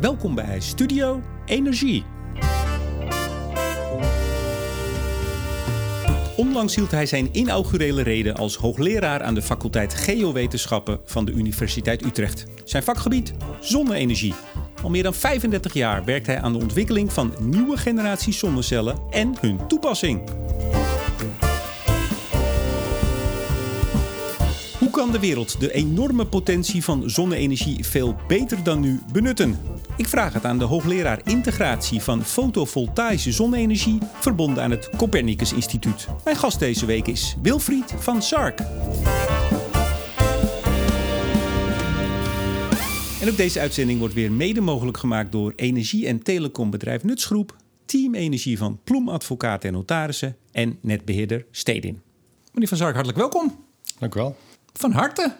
Welkom bij Studio Energie. Onlangs hield hij zijn inaugurele reden als hoogleraar aan de faculteit Geowetenschappen van de Universiteit Utrecht. Zijn vakgebied zonne-energie. Al meer dan 35 jaar werkt hij aan de ontwikkeling van nieuwe generaties zonnecellen en hun toepassing. Hoe kan de wereld de enorme potentie van zonne-energie veel beter dan nu benutten? Ik vraag het aan de hoogleraar integratie van fotovoltaïsche zonne-energie, verbonden aan het Copernicus Instituut. Mijn gast deze week is Wilfried van Sark. En ook deze uitzending wordt weer mede mogelijk gemaakt door energie- en telecombedrijf Nutsgroep, Team Energie van Ploem Advocaten en Notarissen en netbeheerder Stedin. Meneer van Sark, hartelijk welkom. Dank u wel. Van harte.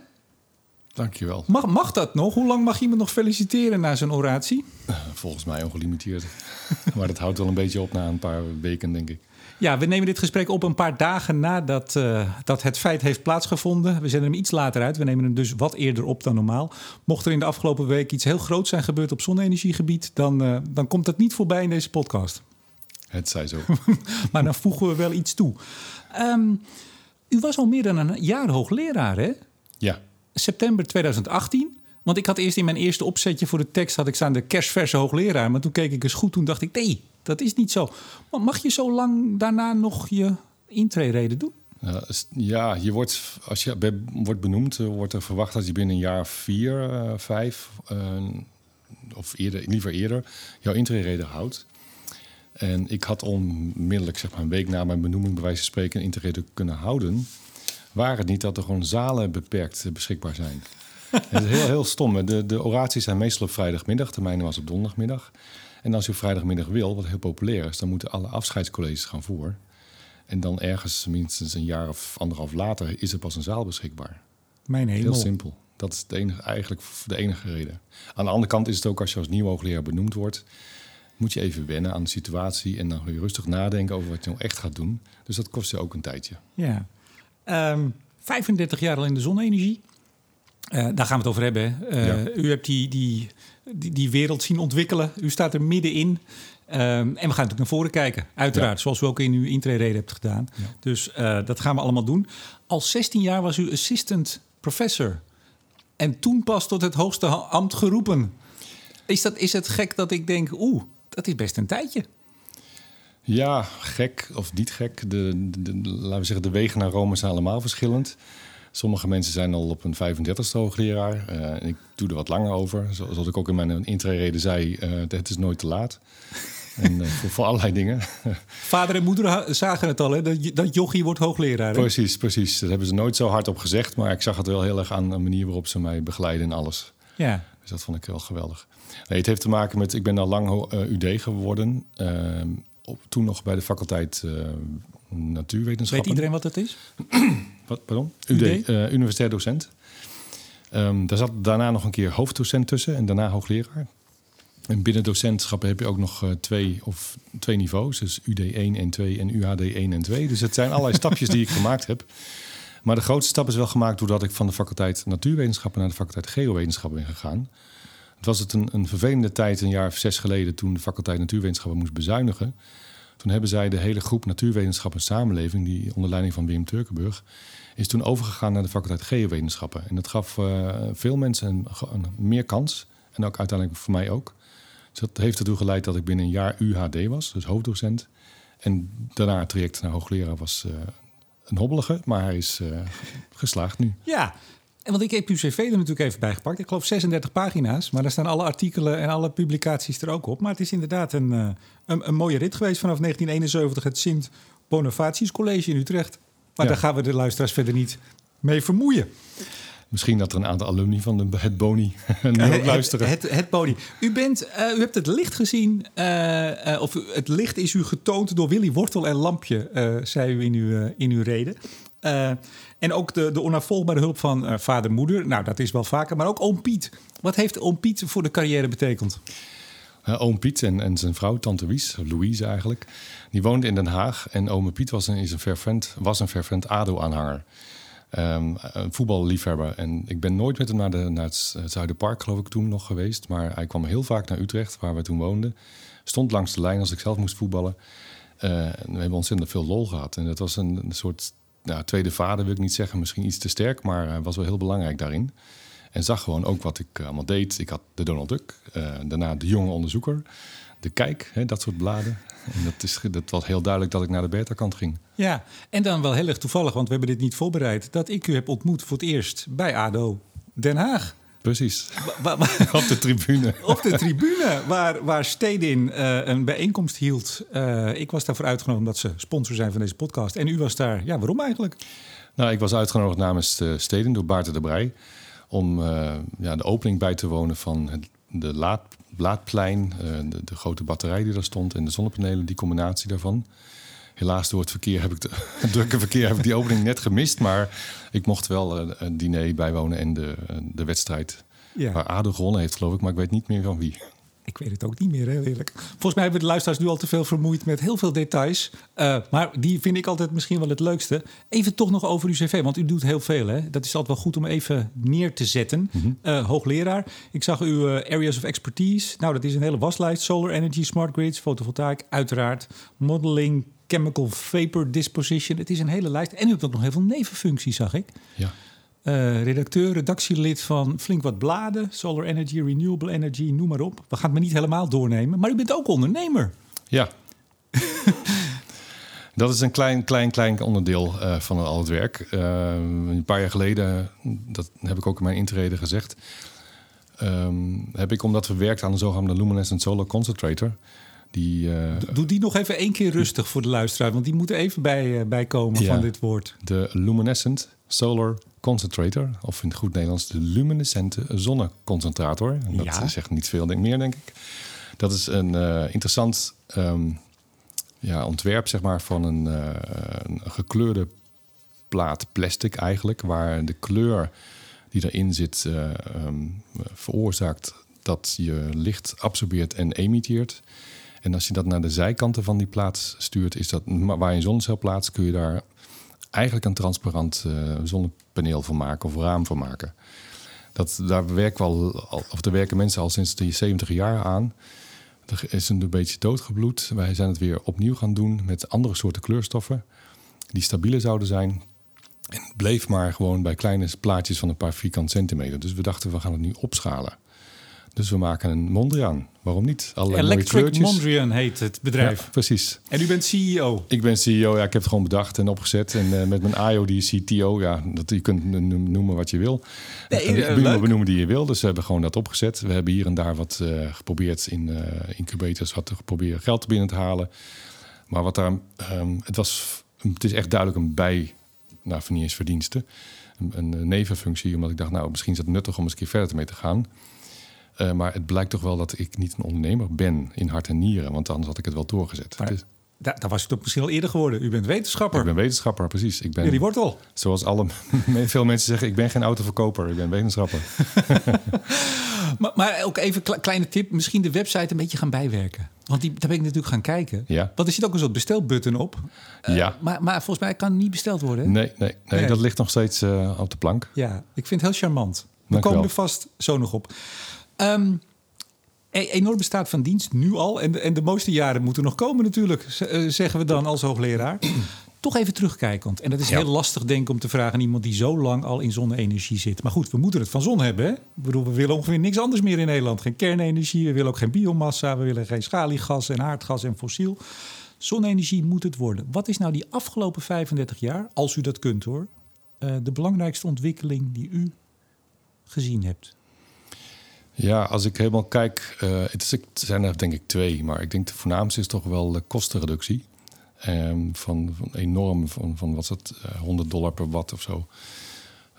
Dankjewel. Mag, mag dat nog? Hoe lang mag je iemand nog feliciteren na zijn oratie? Volgens mij ongelimiteerd. maar dat houdt wel een beetje op na een paar weken, denk ik. Ja, we nemen dit gesprek op een paar dagen nadat uh, dat het feit heeft plaatsgevonden. We zenden hem iets later uit. We nemen hem dus wat eerder op dan normaal. Mocht er in de afgelopen week iets heel groots zijn gebeurd op zonne-energiegebied, dan, uh, dan komt dat niet voorbij in deze podcast. Het zij zo. maar dan voegen we wel iets toe. Um, u was al meer dan een jaar hoogleraar, hè? Ja. September 2018. Want ik had eerst in mijn eerste opzetje voor de tekst had ik staan de kerstverse hoogleraar. Maar toen keek ik eens goed, toen dacht ik, nee, dat is niet zo. Mag je zo lang daarna nog je intree doen? Ja, je wordt, als je wordt benoemd, wordt er verwacht dat je binnen een jaar vier, uh, vijf, uh, of eerder, liever eerder, jouw intree houdt. En ik had onmiddellijk, zeg maar een week na mijn benoeming, bij wijze van spreken, een intrede kunnen houden. Waar het niet dat er gewoon zalen beperkt beschikbaar zijn. het is heel, heel stom. De, de oraties zijn meestal op vrijdagmiddag. De mijne was op donderdagmiddag. En als je op vrijdagmiddag wil, wat heel populair is, dan moeten alle afscheidscolleges gaan voor. En dan ergens, minstens een jaar of anderhalf later, is er pas een zaal beschikbaar. Mijn hemel. Heel simpel. Dat is de enige, eigenlijk de enige reden. Aan de andere kant is het ook als je als nieuw hoogleraar benoemd wordt moet je even wennen aan de situatie en dan ga je rustig nadenken over wat je nou echt gaat doen. Dus dat kost je ook een tijdje. Ja. Um, ehm, 35 jaar al in de zonne-energie. Uh, daar gaan we het over hebben. Uh, U hebt die, die, die, die, wereld zien ontwikkelen. U staat er middenin. Um, en we gaan natuurlijk naar voren kijken, uiteraard. Ja. Zoals u ook in uw intrede hebt gedaan. Ja. Dus uh, dat gaan we allemaal doen. Al 16 jaar was u assistant professor. En toen pas tot het hoogste ambt geroepen. Is, dat, is het gek dat ik denk, oeh, dat is best een tijdje. Ja, gek of niet gek. De, de, laten we zeggen, de wegen naar Rome zijn allemaal verschillend. Sommige mensen zijn al op een 35ste hoogleraar. Uh, ik doe er wat langer over. Zoals ik ook in mijn intrede zei, uh, het is nooit te laat. en uh, voor, voor, allerlei dingen. Vader en moeder zagen het al, hè? Dat, dat jochie wordt hoogleraar. Hè? Precies, precies. Dat hebben ze nooit zo hard op gezegd. Maar ik zag het wel heel erg aan de manier waarop ze mij begeleiden en alles. Ja. Dus dat vond ik wel geweldig. Nee, het heeft te maken met, ik ben al lang UD geworden. Uh, op, toen nog bij de faculteit uh, Natuurwetenschappen. Weet iedereen wat dat is? wat, pardon? UD, UD? Uh, universitair docent. Um, daar zat daarna nog een keer hoofddocent tussen en daarna hoogleraar. En binnen docentschappen heb je ook nog uh, twee, of twee niveaus. Dus UD 1 en 2 en UHD 1 en 2. Dus het zijn allerlei stapjes die ik gemaakt heb. Maar de grootste stap is wel gemaakt doordat ik van de faculteit Natuurwetenschappen naar de faculteit Geowetenschappen ben gegaan. Het was het een, een vervelende tijd, een jaar of zes geleden, toen de faculteit Natuurwetenschappen moest bezuinigen. Toen hebben zij de hele groep Natuurwetenschap en Samenleving, die onder leiding van Wim Turkenburg, is toen overgegaan naar de faculteit Geowetenschappen. En dat gaf uh, veel mensen een, meer kans. En ook uiteindelijk voor mij ook. Dus dat heeft ertoe geleid dat ik binnen een jaar UHD was, dus hoofddocent. En daarna het traject naar hoogleraar was uh, een hobbelige, maar hij is uh, geslaagd nu. Ja, want ik heb uw cv er natuurlijk even bij gepakt. Ik geloof 36 pagina's, maar daar staan alle artikelen en alle publicaties er ook op. Maar het is inderdaad een, uh, een, een, mooie rit geweest vanaf 1971, het Sint Bonifatius College in Utrecht. Maar ja. daar gaan we de luisteraars verder niet mee vermoeien. Misschien dat er een aantal alumni van de, het Boni nu ook luisteren. Het, het, het, Boni. U, bent, uh, u hebt het licht gezien, uh, uh, of het licht is u getoond door Willy Wortel en Lampje, zei u in uw, in uw reden. En ook de, de onafvolgbare hulp van vader moeder. Nou, dat is wel vaker. Maar ook oom Piet. Wat heeft oom Piet voor de carrière betekend? oom Piet en, en zijn vrouw, tante Wies, Louise eigenlijk, die woonde in Den Haag. En oom Piet was een, is een fervent, was een fervent ADO-aanhanger. Um, een voetballiefhebber. En ik ben nooit met hem naar, de, naar het Zuiderpark, geloof ik, toen nog geweest. Maar hij kwam heel vaak naar Utrecht, waar we toen woonden. Stond langs de lijn als ik zelf moest voetballen. Uh, we hebben ontzettend veel lol gehad. En dat was een, een soort nou, tweede vader, wil ik niet zeggen, misschien iets te sterk, maar hij was wel heel belangrijk daarin. En zag gewoon ook wat ik allemaal deed. Ik had de Donald Duck, uh, daarna de jonge onderzoeker, de Kijk, hè, dat soort bladen. En dat, is, dat was heel duidelijk dat ik naar de beta-kant ging. Ja, en dan wel heel erg toevallig, want we hebben dit niet voorbereid... dat ik u heb ontmoet voor het eerst bij ADO Den Haag. Precies. op de tribune. op de tribune, waar, waar Stedin uh, een bijeenkomst hield. Uh, ik was daarvoor uitgenodigd omdat ze sponsor zijn van deze podcast. En u was daar, ja, waarom eigenlijk? Nou, ik was uitgenodigd namens uh, Stedin door Baarten de Brij... om ja, de opening bij te wonen van het, de laad, Laadplein... De, de, grote batterij die daar stond en de zonnepanelen, die combinatie daarvan... Helaas door het verkeer heb ik de, het drukke verkeer heb ik die opening net gemist. Maar ik mocht wel uh, een diner bijwonen en de, de wedstrijd. Ja. Waar ADO gewonnen heeft, geloof ik. Maar ik weet niet meer van wie. Ik weet het ook niet meer, heel eerlijk. Volgens mij hebben de luisteraars nu al te veel vermoeid met heel veel details. Uh, maar die vind ik altijd misschien wel het leukste. Even toch nog over uw cv, want u doet heel veel. Hè? Dat is altijd wel goed om even neer te zetten. Mm -hmm. uh, hoogleraar, ik zag uw areas of expertise. Nou, dat is een hele waslijst. Solar energy, smart grids, fotovoltaïk, uiteraard. Modeling, chemical vapor disposition. Het is een hele lijst. En u hebt ook nog heel veel nevenfuncties, zag ik. Ja. Uh, redacteur, redactielid van flink wat bladen, Solar Energy, Renewable Energy, noem maar op. We gaan het maar niet helemaal doornemen, maar u bent ook ondernemer. Ja. dat is een klein, klein, klein onderdeel uh, van al het werk. Uh, een paar jaar geleden, dat heb ik ook in mijn intrede gezegd, um, heb ik, omdat we werkten aan de zogenaamde Luminescent Solar Concentrator, die, uh, Doe die nog even één keer rustig voor de luisteraar, want die moeten even bij, uh, bijkomen ja, van dit woord. De Luminescent Solar Concentrator, of in het goed Nederlands de luminescente zonneconcentrator. En dat ja. zegt niet veel denk, meer, denk ik. Dat is een uh, interessant um, ja, ontwerp zeg maar, van een, een, gekleurde plaat plastic eigenlijk, waar de kleur die erin zit um, veroorzaakt dat je licht absorbeert en emitteert. En als je dat naar de zijkanten van die plaats stuurt, is dat waar je een zonnecel plaatst, kun je daar eigenlijk een transparant uh, zonnepaneel van maken of raam van maken. Dat, daar, werken al, of daar werken mensen al sinds de 70 jaar aan. Er is een beetje doodgebloed. Wij zijn het weer opnieuw gaan doen met andere soorten kleurstoffen die stabieler zouden zijn. En het bleef maar gewoon bij kleine plaatjes van een paar vierkant centimeter. Dus we dachten, we gaan het nu opschalen. Dus we maken een Mondriaan. Waarom niet? Electric Mondrian heet het bedrijf. Ja, precies. En u bent CEO? Ik ben CEO, ja. Ik heb het gewoon bedacht en opgezet. En uh, met mijn AIO, die is CTO, ja. Dat, je kunt noemen wat je wil. Nee, uh, uh, benoemen die je wil. Dus we hebben gewoon dat opgezet. We hebben hier en daar wat uh, geprobeerd in incubators... wat te proberen geld binnen te halen. Maar wat daar... Um, het, was, het is echt duidelijk een bij... Nou, verdiensten. Een, een nevenfunctie, omdat ik dacht... nou, misschien is het nuttig om eens een keer verder mee te gaan... Uh, maar het blijkt toch wel dat ik niet een ondernemer ben in hart en nieren. Want anders had ik het wel doorgezet. Maar, is... daar, daar was u toch misschien al eerder geworden. U bent wetenschapper. Ik ben wetenschapper, precies. Ik ben, Jullie wortel. Zoals alle, veel mensen zeggen, ik ben geen autoverkoper. Ik ben wetenschapper. maar, maar, ook even een kleine tip. Misschien de website een beetje gaan bijwerken. Want die, daar ben ik natuurlijk gaan kijken. Ja. Want er zit ook een soort bestelbutton op. Uh, ja. Maar, maar volgens mij kan het niet besteld worden. Nee, nee, nee, nee. dat ligt nog steeds uh, op de plank. Ja, ik vind het heel charmant. We komen er vast zo nog op. Um, enorme staat van dienst nu al. En de, en de mooiste jaren moeten nog komen natuurlijk, zeggen we dan als hoogleraar. Toch even terugkijkend. En dat is ja. heel lastig, denk ik, om te vragen aan iemand die zo lang al in zonne-energie zit. Maar goed, we moeten het van zon hebben. Hè? Ik bedoel, we willen ongeveer niks anders meer in Nederland. Geen kernenergie, we willen ook geen biomassa, we willen geen schaliegas en aardgas en fossiel. Zonne-energie moet het worden. Wat is nou die afgelopen 35 jaar, als u dat kunt hoor, uh, de belangrijkste ontwikkeling die u gezien hebt? Ja, als ik helemaal kijk, uh, het, is, het, zijn er denk ik twee, maar ik denk de voornaamste is toch wel de kostenreductie. Um, van, van, enorm, van, van wat is het, uh, 100 dollar per watt of zo.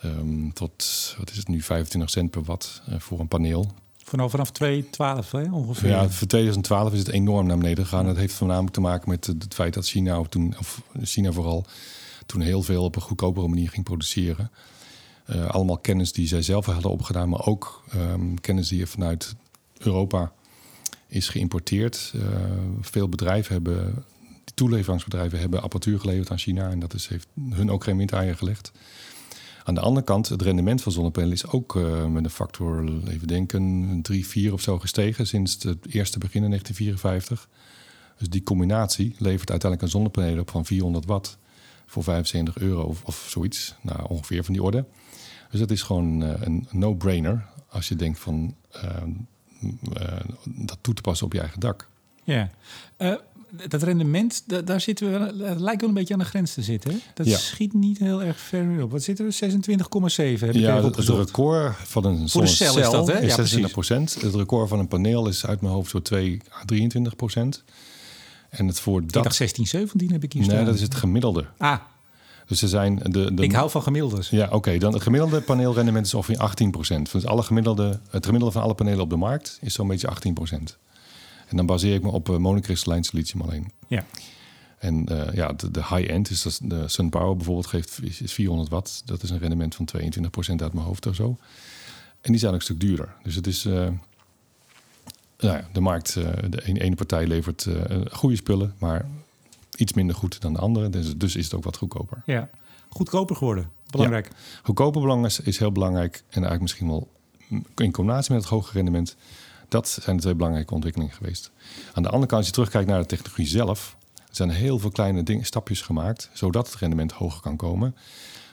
Um, tot, wat is het nu, 25 cent per watt uh, voor een paneel. Vanaf, vanaf 2012 hè, ongeveer? Ja, voor 2012 is het enorm naar beneden gegaan. Dat heeft voornamelijk te maken met het feit dat China, toen, of China vooral, toen heel veel op een goedkopere manier ging produceren. Uh, allemaal kennis die zij zelf hadden opgedaan, maar ook um, kennis die vanuit Europa is geïmporteerd. Uh, veel bedrijven hebben, toeleveringsbedrijven hebben apparatuur geleverd aan China en dat is, heeft hun ook geen windeieren gelegd. Aan de andere kant, het rendement van zonnepanelen is ook uh, met een factor, even denken, 3, 4 of zo gestegen sinds het eerste begin in 1954. Dus die combinatie levert uiteindelijk een zonnepaneel op van 400 watt voor 75 euro of, of zoiets. Nou, ongeveer van die orde. Dus dat is gewoon uh, een no-brainer als je denkt van uh, dat toe te passen op je eigen dak. Ja, dat rendement, daar zitten we, dat lijkt wel een beetje aan de grens te zitten. Dat schiet niet heel erg ver op. Wat zit er? 26,7 heb Ja, het record van een Voor de cel is dat, hè? Is 26 procent. Het record van een paneel is uit mijn hoofd zo 2 à 23 procent. En het voor dat... Ik 16, 17 heb ik hier staan. Nee, dat is het gemiddelde. Ah. Dus er zijn de, de... Ik hou van gemiddeldes. Ja, oké. dan het gemiddelde paneelrendement is ongeveer 18 procent. Dus alle gemiddelde, het gemiddelde van alle panelen op de markt is zo'n beetje 18 procent. En dan baseer ik me op uh, monocrystallijn silicium alleen. Ja. En uh, ja, de, de high-end is dat de SunPower bijvoorbeeld geeft is 400 watt. Dat is een rendement van 22 procent uit mijn hoofd of zo. En die zijn ook een stuk duurder. Dus het is... Uh, nou ja, de markt, de ene, partij levert goede spullen, maar iets minder goed dan de andere. Dus, dus is het ook wat goedkoper. Ja, goedkoper geworden. Belangrijk. Ja, goedkoper belang is, heel belangrijk. En eigenlijk misschien wel in combinatie met het hoge rendement dat zijn de twee belangrijke ontwikkelingen geweest. Aan de andere kant, als je terugkijkt naar de technologie zelf, er zijn heel veel kleine dingen, stapjes gemaakt, zodat het rendement hoger kan komen.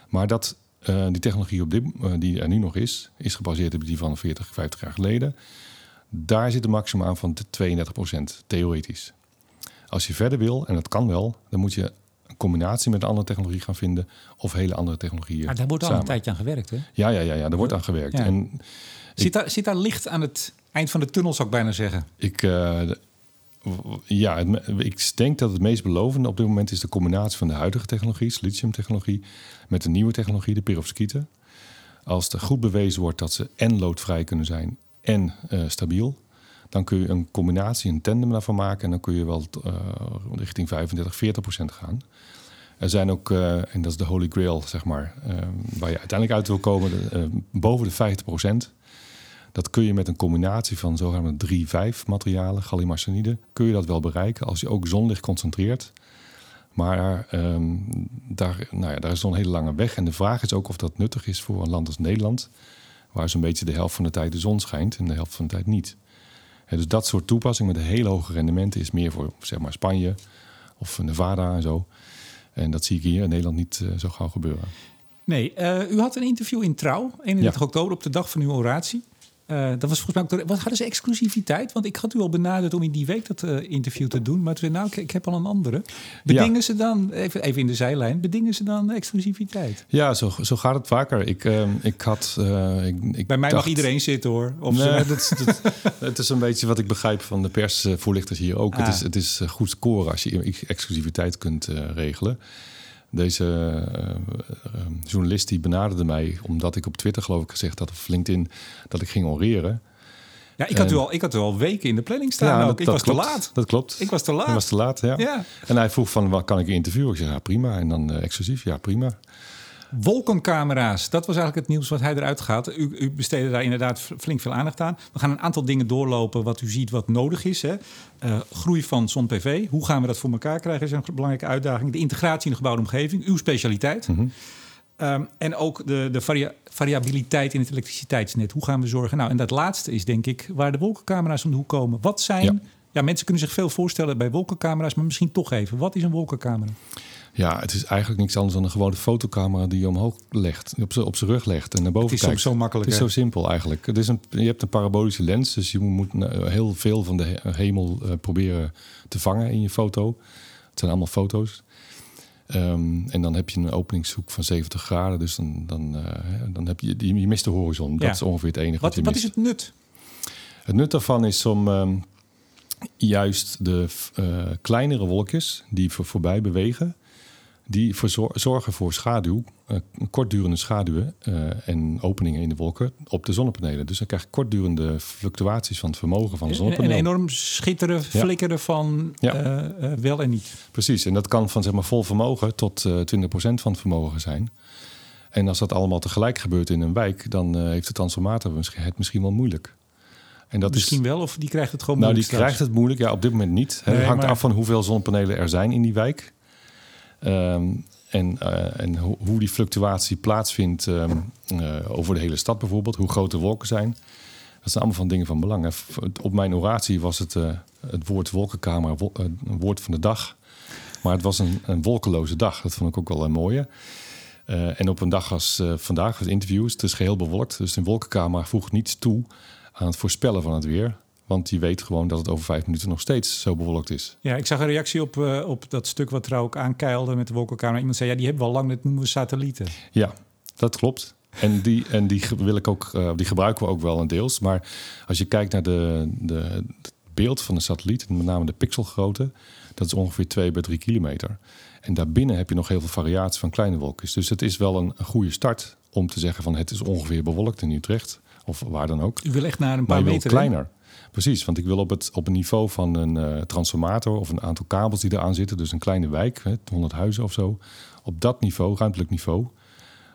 Maar dat uh, die technologie op dit, uh, die er nu nog is, is gebaseerd op die van 40, 50 jaar geleden. Daar zit een maximum aan van 32% theoretisch. Als je verder wil, en dat kan wel, dan moet je een combinatie met een andere technologie gaan vinden of hele andere technologieën. Maar daar wordt al een tijdje aan gewerkt, hè? Ja, ja, ja, ja daar wordt aan gewerkt. En zit, daar, zit daar licht aan het eind van de tunnel, zou ik bijna zeggen. Ik, uh, ja, het, ik denk dat het meest belovende op dit moment is de combinatie van de huidige technologie, lithium-technologie, met de nieuwe technologie, de perovskieten. Als er goed bewezen wordt dat ze en loodvrij kunnen zijn en uh, stabiel, dan kun je een combinatie, een tandem daarvan maken en dan kun je wel uh, richting 35, 40 procent gaan. Er zijn ook, uh, en dat is de holy grail, zeg maar, waar je uiteindelijk uit wil komen, boven de 50 procent. Dat kun je met een combinatie van zogenaamde 3-5 materialen, gallium kun je dat wel bereiken als je ook zonlicht concentreert. Maar um, daar, nou ja, daar is nog een hele lange weg. En de vraag is ook of dat nuttig is voor een land als Nederland, waar zo'n beetje de helft van de tijd de zon schijnt en de helft van de tijd niet. Dus dat soort toepassing met een hele hoge rendementen is meer voor zeg maar Spanje of Nevada en zo. En dat zie ik hier in Nederland niet uh, zo gauw gebeuren. Nee, uh, u had een interview in Trouw, 31 oktober, op de dag van uw oratie. Uh, dat was volgens mij ook. Wat hadden ze exclusiviteit? Want ik had u al benaderd om in die week dat uh, interview te doen. Maar toen nou, ik, ik heb al een andere. Bedingen ja. ze dan, even, even in de zijlijn, bedingen ze dan exclusiviteit? Ja, zo, zo gaat het vaker. Ik, uh, ik had. Ik, ik Bij mij dacht, mag iedereen zitten hoor. Of nee, dat, dat, het is een beetje wat ik begrijp van de persvoorlichters hier ook. Ah. Het is, het is goed scoren als je exclusiviteit kunt regelen. Deze uh, journalist die benaderde mij omdat ik op Twitter geloof ik gezegd had of LinkedIn dat ik ging oreren. Ja, ik had, u al, ik had u al weken in de planning staan. Ja, ook. ik was klopt, te laat. Dat klopt. Ik was te laat. Ik was te laat, ja. ja. En hij vroeg van, wat kan ik interviewen? Ik zei, ja, prima. En dan uh, exclusief, ja, prima. Wolkencamera's, dat was eigenlijk het nieuws wat hij eruit gaat. U, u besteedde daar inderdaad flink veel aandacht aan. We gaan een aantal dingen doorlopen wat u ziet wat nodig is. Hè. Uh, groei van zon-PV, hoe gaan we dat voor elkaar krijgen is een belangrijke uitdaging. De integratie in de gebouwde omgeving, uw specialiteit. Mm -hmm. um, en ook de, de varia variabiliteit in het elektriciteitsnet. Hoe gaan we zorgen? Nou, en dat laatste is denk ik waar de wolkencamera's om de hoek komen. Wat zijn... Ja. ja, mensen kunnen zich veel voorstellen bij wolkencamera's, maar misschien toch even. Wat is een wolkencamera? Ja, het is eigenlijk niks anders dan een gewone fotocamera die je omhoog legt, op zijn op rug legt en naar boven kijkt. Het is zo makkelijk. Het is zo simpel eigenlijk. Het is een, je hebt een parabolische lens, dus je moet heel veel van de hemel uh, proberen te vangen in je foto. Het zijn allemaal foto's. Um, en dan heb je een openingshoek van 70 graden, dus dan, dan, uh, dan heb je, je mist de horizon. Ja. Dat is ongeveer het enige wat, wat je Wat mist. is het nut? Het nut daarvan is om um, juist de uh, kleinere wolkjes die voor, voorbij bewegen, die zorgen voor schaduw, uh, kortdurende schaduwen uh, en openingen in de wolken op de zonnepanelen. Dus dan krijg je kortdurende fluctuaties van het vermogen van de zonnepanelen. En enorm schitteren, flikkeren ja. van ja. uh, wel en niet. Precies, en dat kan van zeg maar vol vermogen tot 20% van het vermogen zijn. En als dat allemaal tegelijk gebeurt in een wijk, dan heeft de transformator het misschien wel moeilijk. En dat Misschien is, wel, of die krijgt het gewoon nou, moeilijk? Nou, die krijgt het moeilijk. Ja, op dit moment niet. Het hangt maar... af van hoeveel zonnepanelen er zijn in die wijk. Ehm, en en hoe die fluctuatie plaatsvindt ehm, over de hele stad bijvoorbeeld. Hoe groot de wolken zijn. Dat zijn allemaal van dingen van belang. Op mijn oratie was het, het woord wolkenkamer een woord van de dag. Maar het was een, een wolkeloze dag. Dat vond ik ook wel een mooie. En op een dag als vandaag, het interview, het is geheel bewolkt. Dus de wolkenkamer voegt niets toe aan het voorspellen van het weer. Want die weet gewoon dat het over vijf minuten nog steeds zo bewolkt is. Ja, ik zag een reactie op, uh, op dat stuk wat trouw ook aankeilde met de wolkenkamer. Iemand zei, ja, die hebben we al lang, dat noemen we satellieten. Ja, dat klopt. En die, en die, wil ik ook, die gebruiken we ook wel een deels. Maar als je kijkt naar de, de, het beeld van de satelliet, met name de pixelgrootte... dat is ongeveer 2 bij 3 kilometer. En daarbinnen heb je nog heel veel variatie van kleine wolkjes. Dus het is wel een, een goede start om te zeggen van het is ongeveer bewolkt in Utrecht. Of waar dan ook. U wil echt naar een paar meter. kleiner. Precies, want ik wil op het op een niveau van een uh, transformator of een aantal kabels die eraan zitten, dus een kleine wijk, hè, 100 huizen of zo, op dat niveau, ruimtelijk niveau,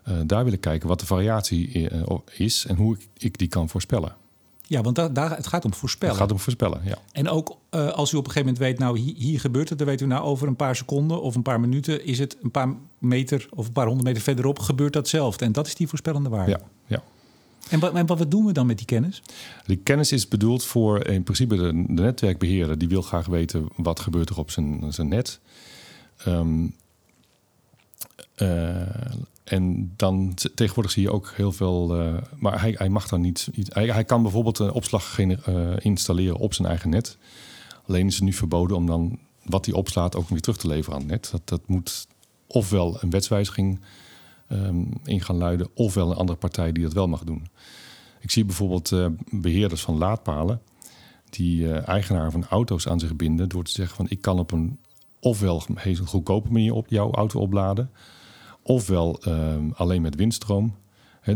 uh, daar wil ik kijken wat de variatie uh, is en hoe ik, ik die kan voorspellen. Ja, want daar, daar, het gaat om voorspellen. Het gaat om voorspellen, ja. En ook uh, als u op een gegeven moment weet, nou hier, hier, gebeurt het, dan weet u nou over een paar seconden of een paar minuten is het een paar meter of een paar honderd meter verderop gebeurt datzelfde. En dat is die voorspellende waarde. Ja, ja. En wat, wat doen we dan met die kennis? Die kennis is bedoeld voor in principe de, de netwerkbeheerder. Die wil graag weten wat gebeurt er op zijn, zijn net. Um, en dan tegenwoordig zie je ook heel veel. Uh, maar hij, hij mag dan niet. Hij, hij kan bijvoorbeeld een opslag uh, installeren op zijn eigen net. Alleen is het nu verboden om dan wat hij opslaat ook weer terug te leveren aan het net. Dat, dat moet ofwel een wetswijziging um, in gaan luiden, ofwel een andere partij die dat wel mag doen. Ik zie bijvoorbeeld uh, beheerders van laadpalen die eigenaar van auto's aan zich binden door te zeggen van ik kan op een ofwel een goedkope manier op jouw auto opladen ofwel ehm, alleen met windstroom.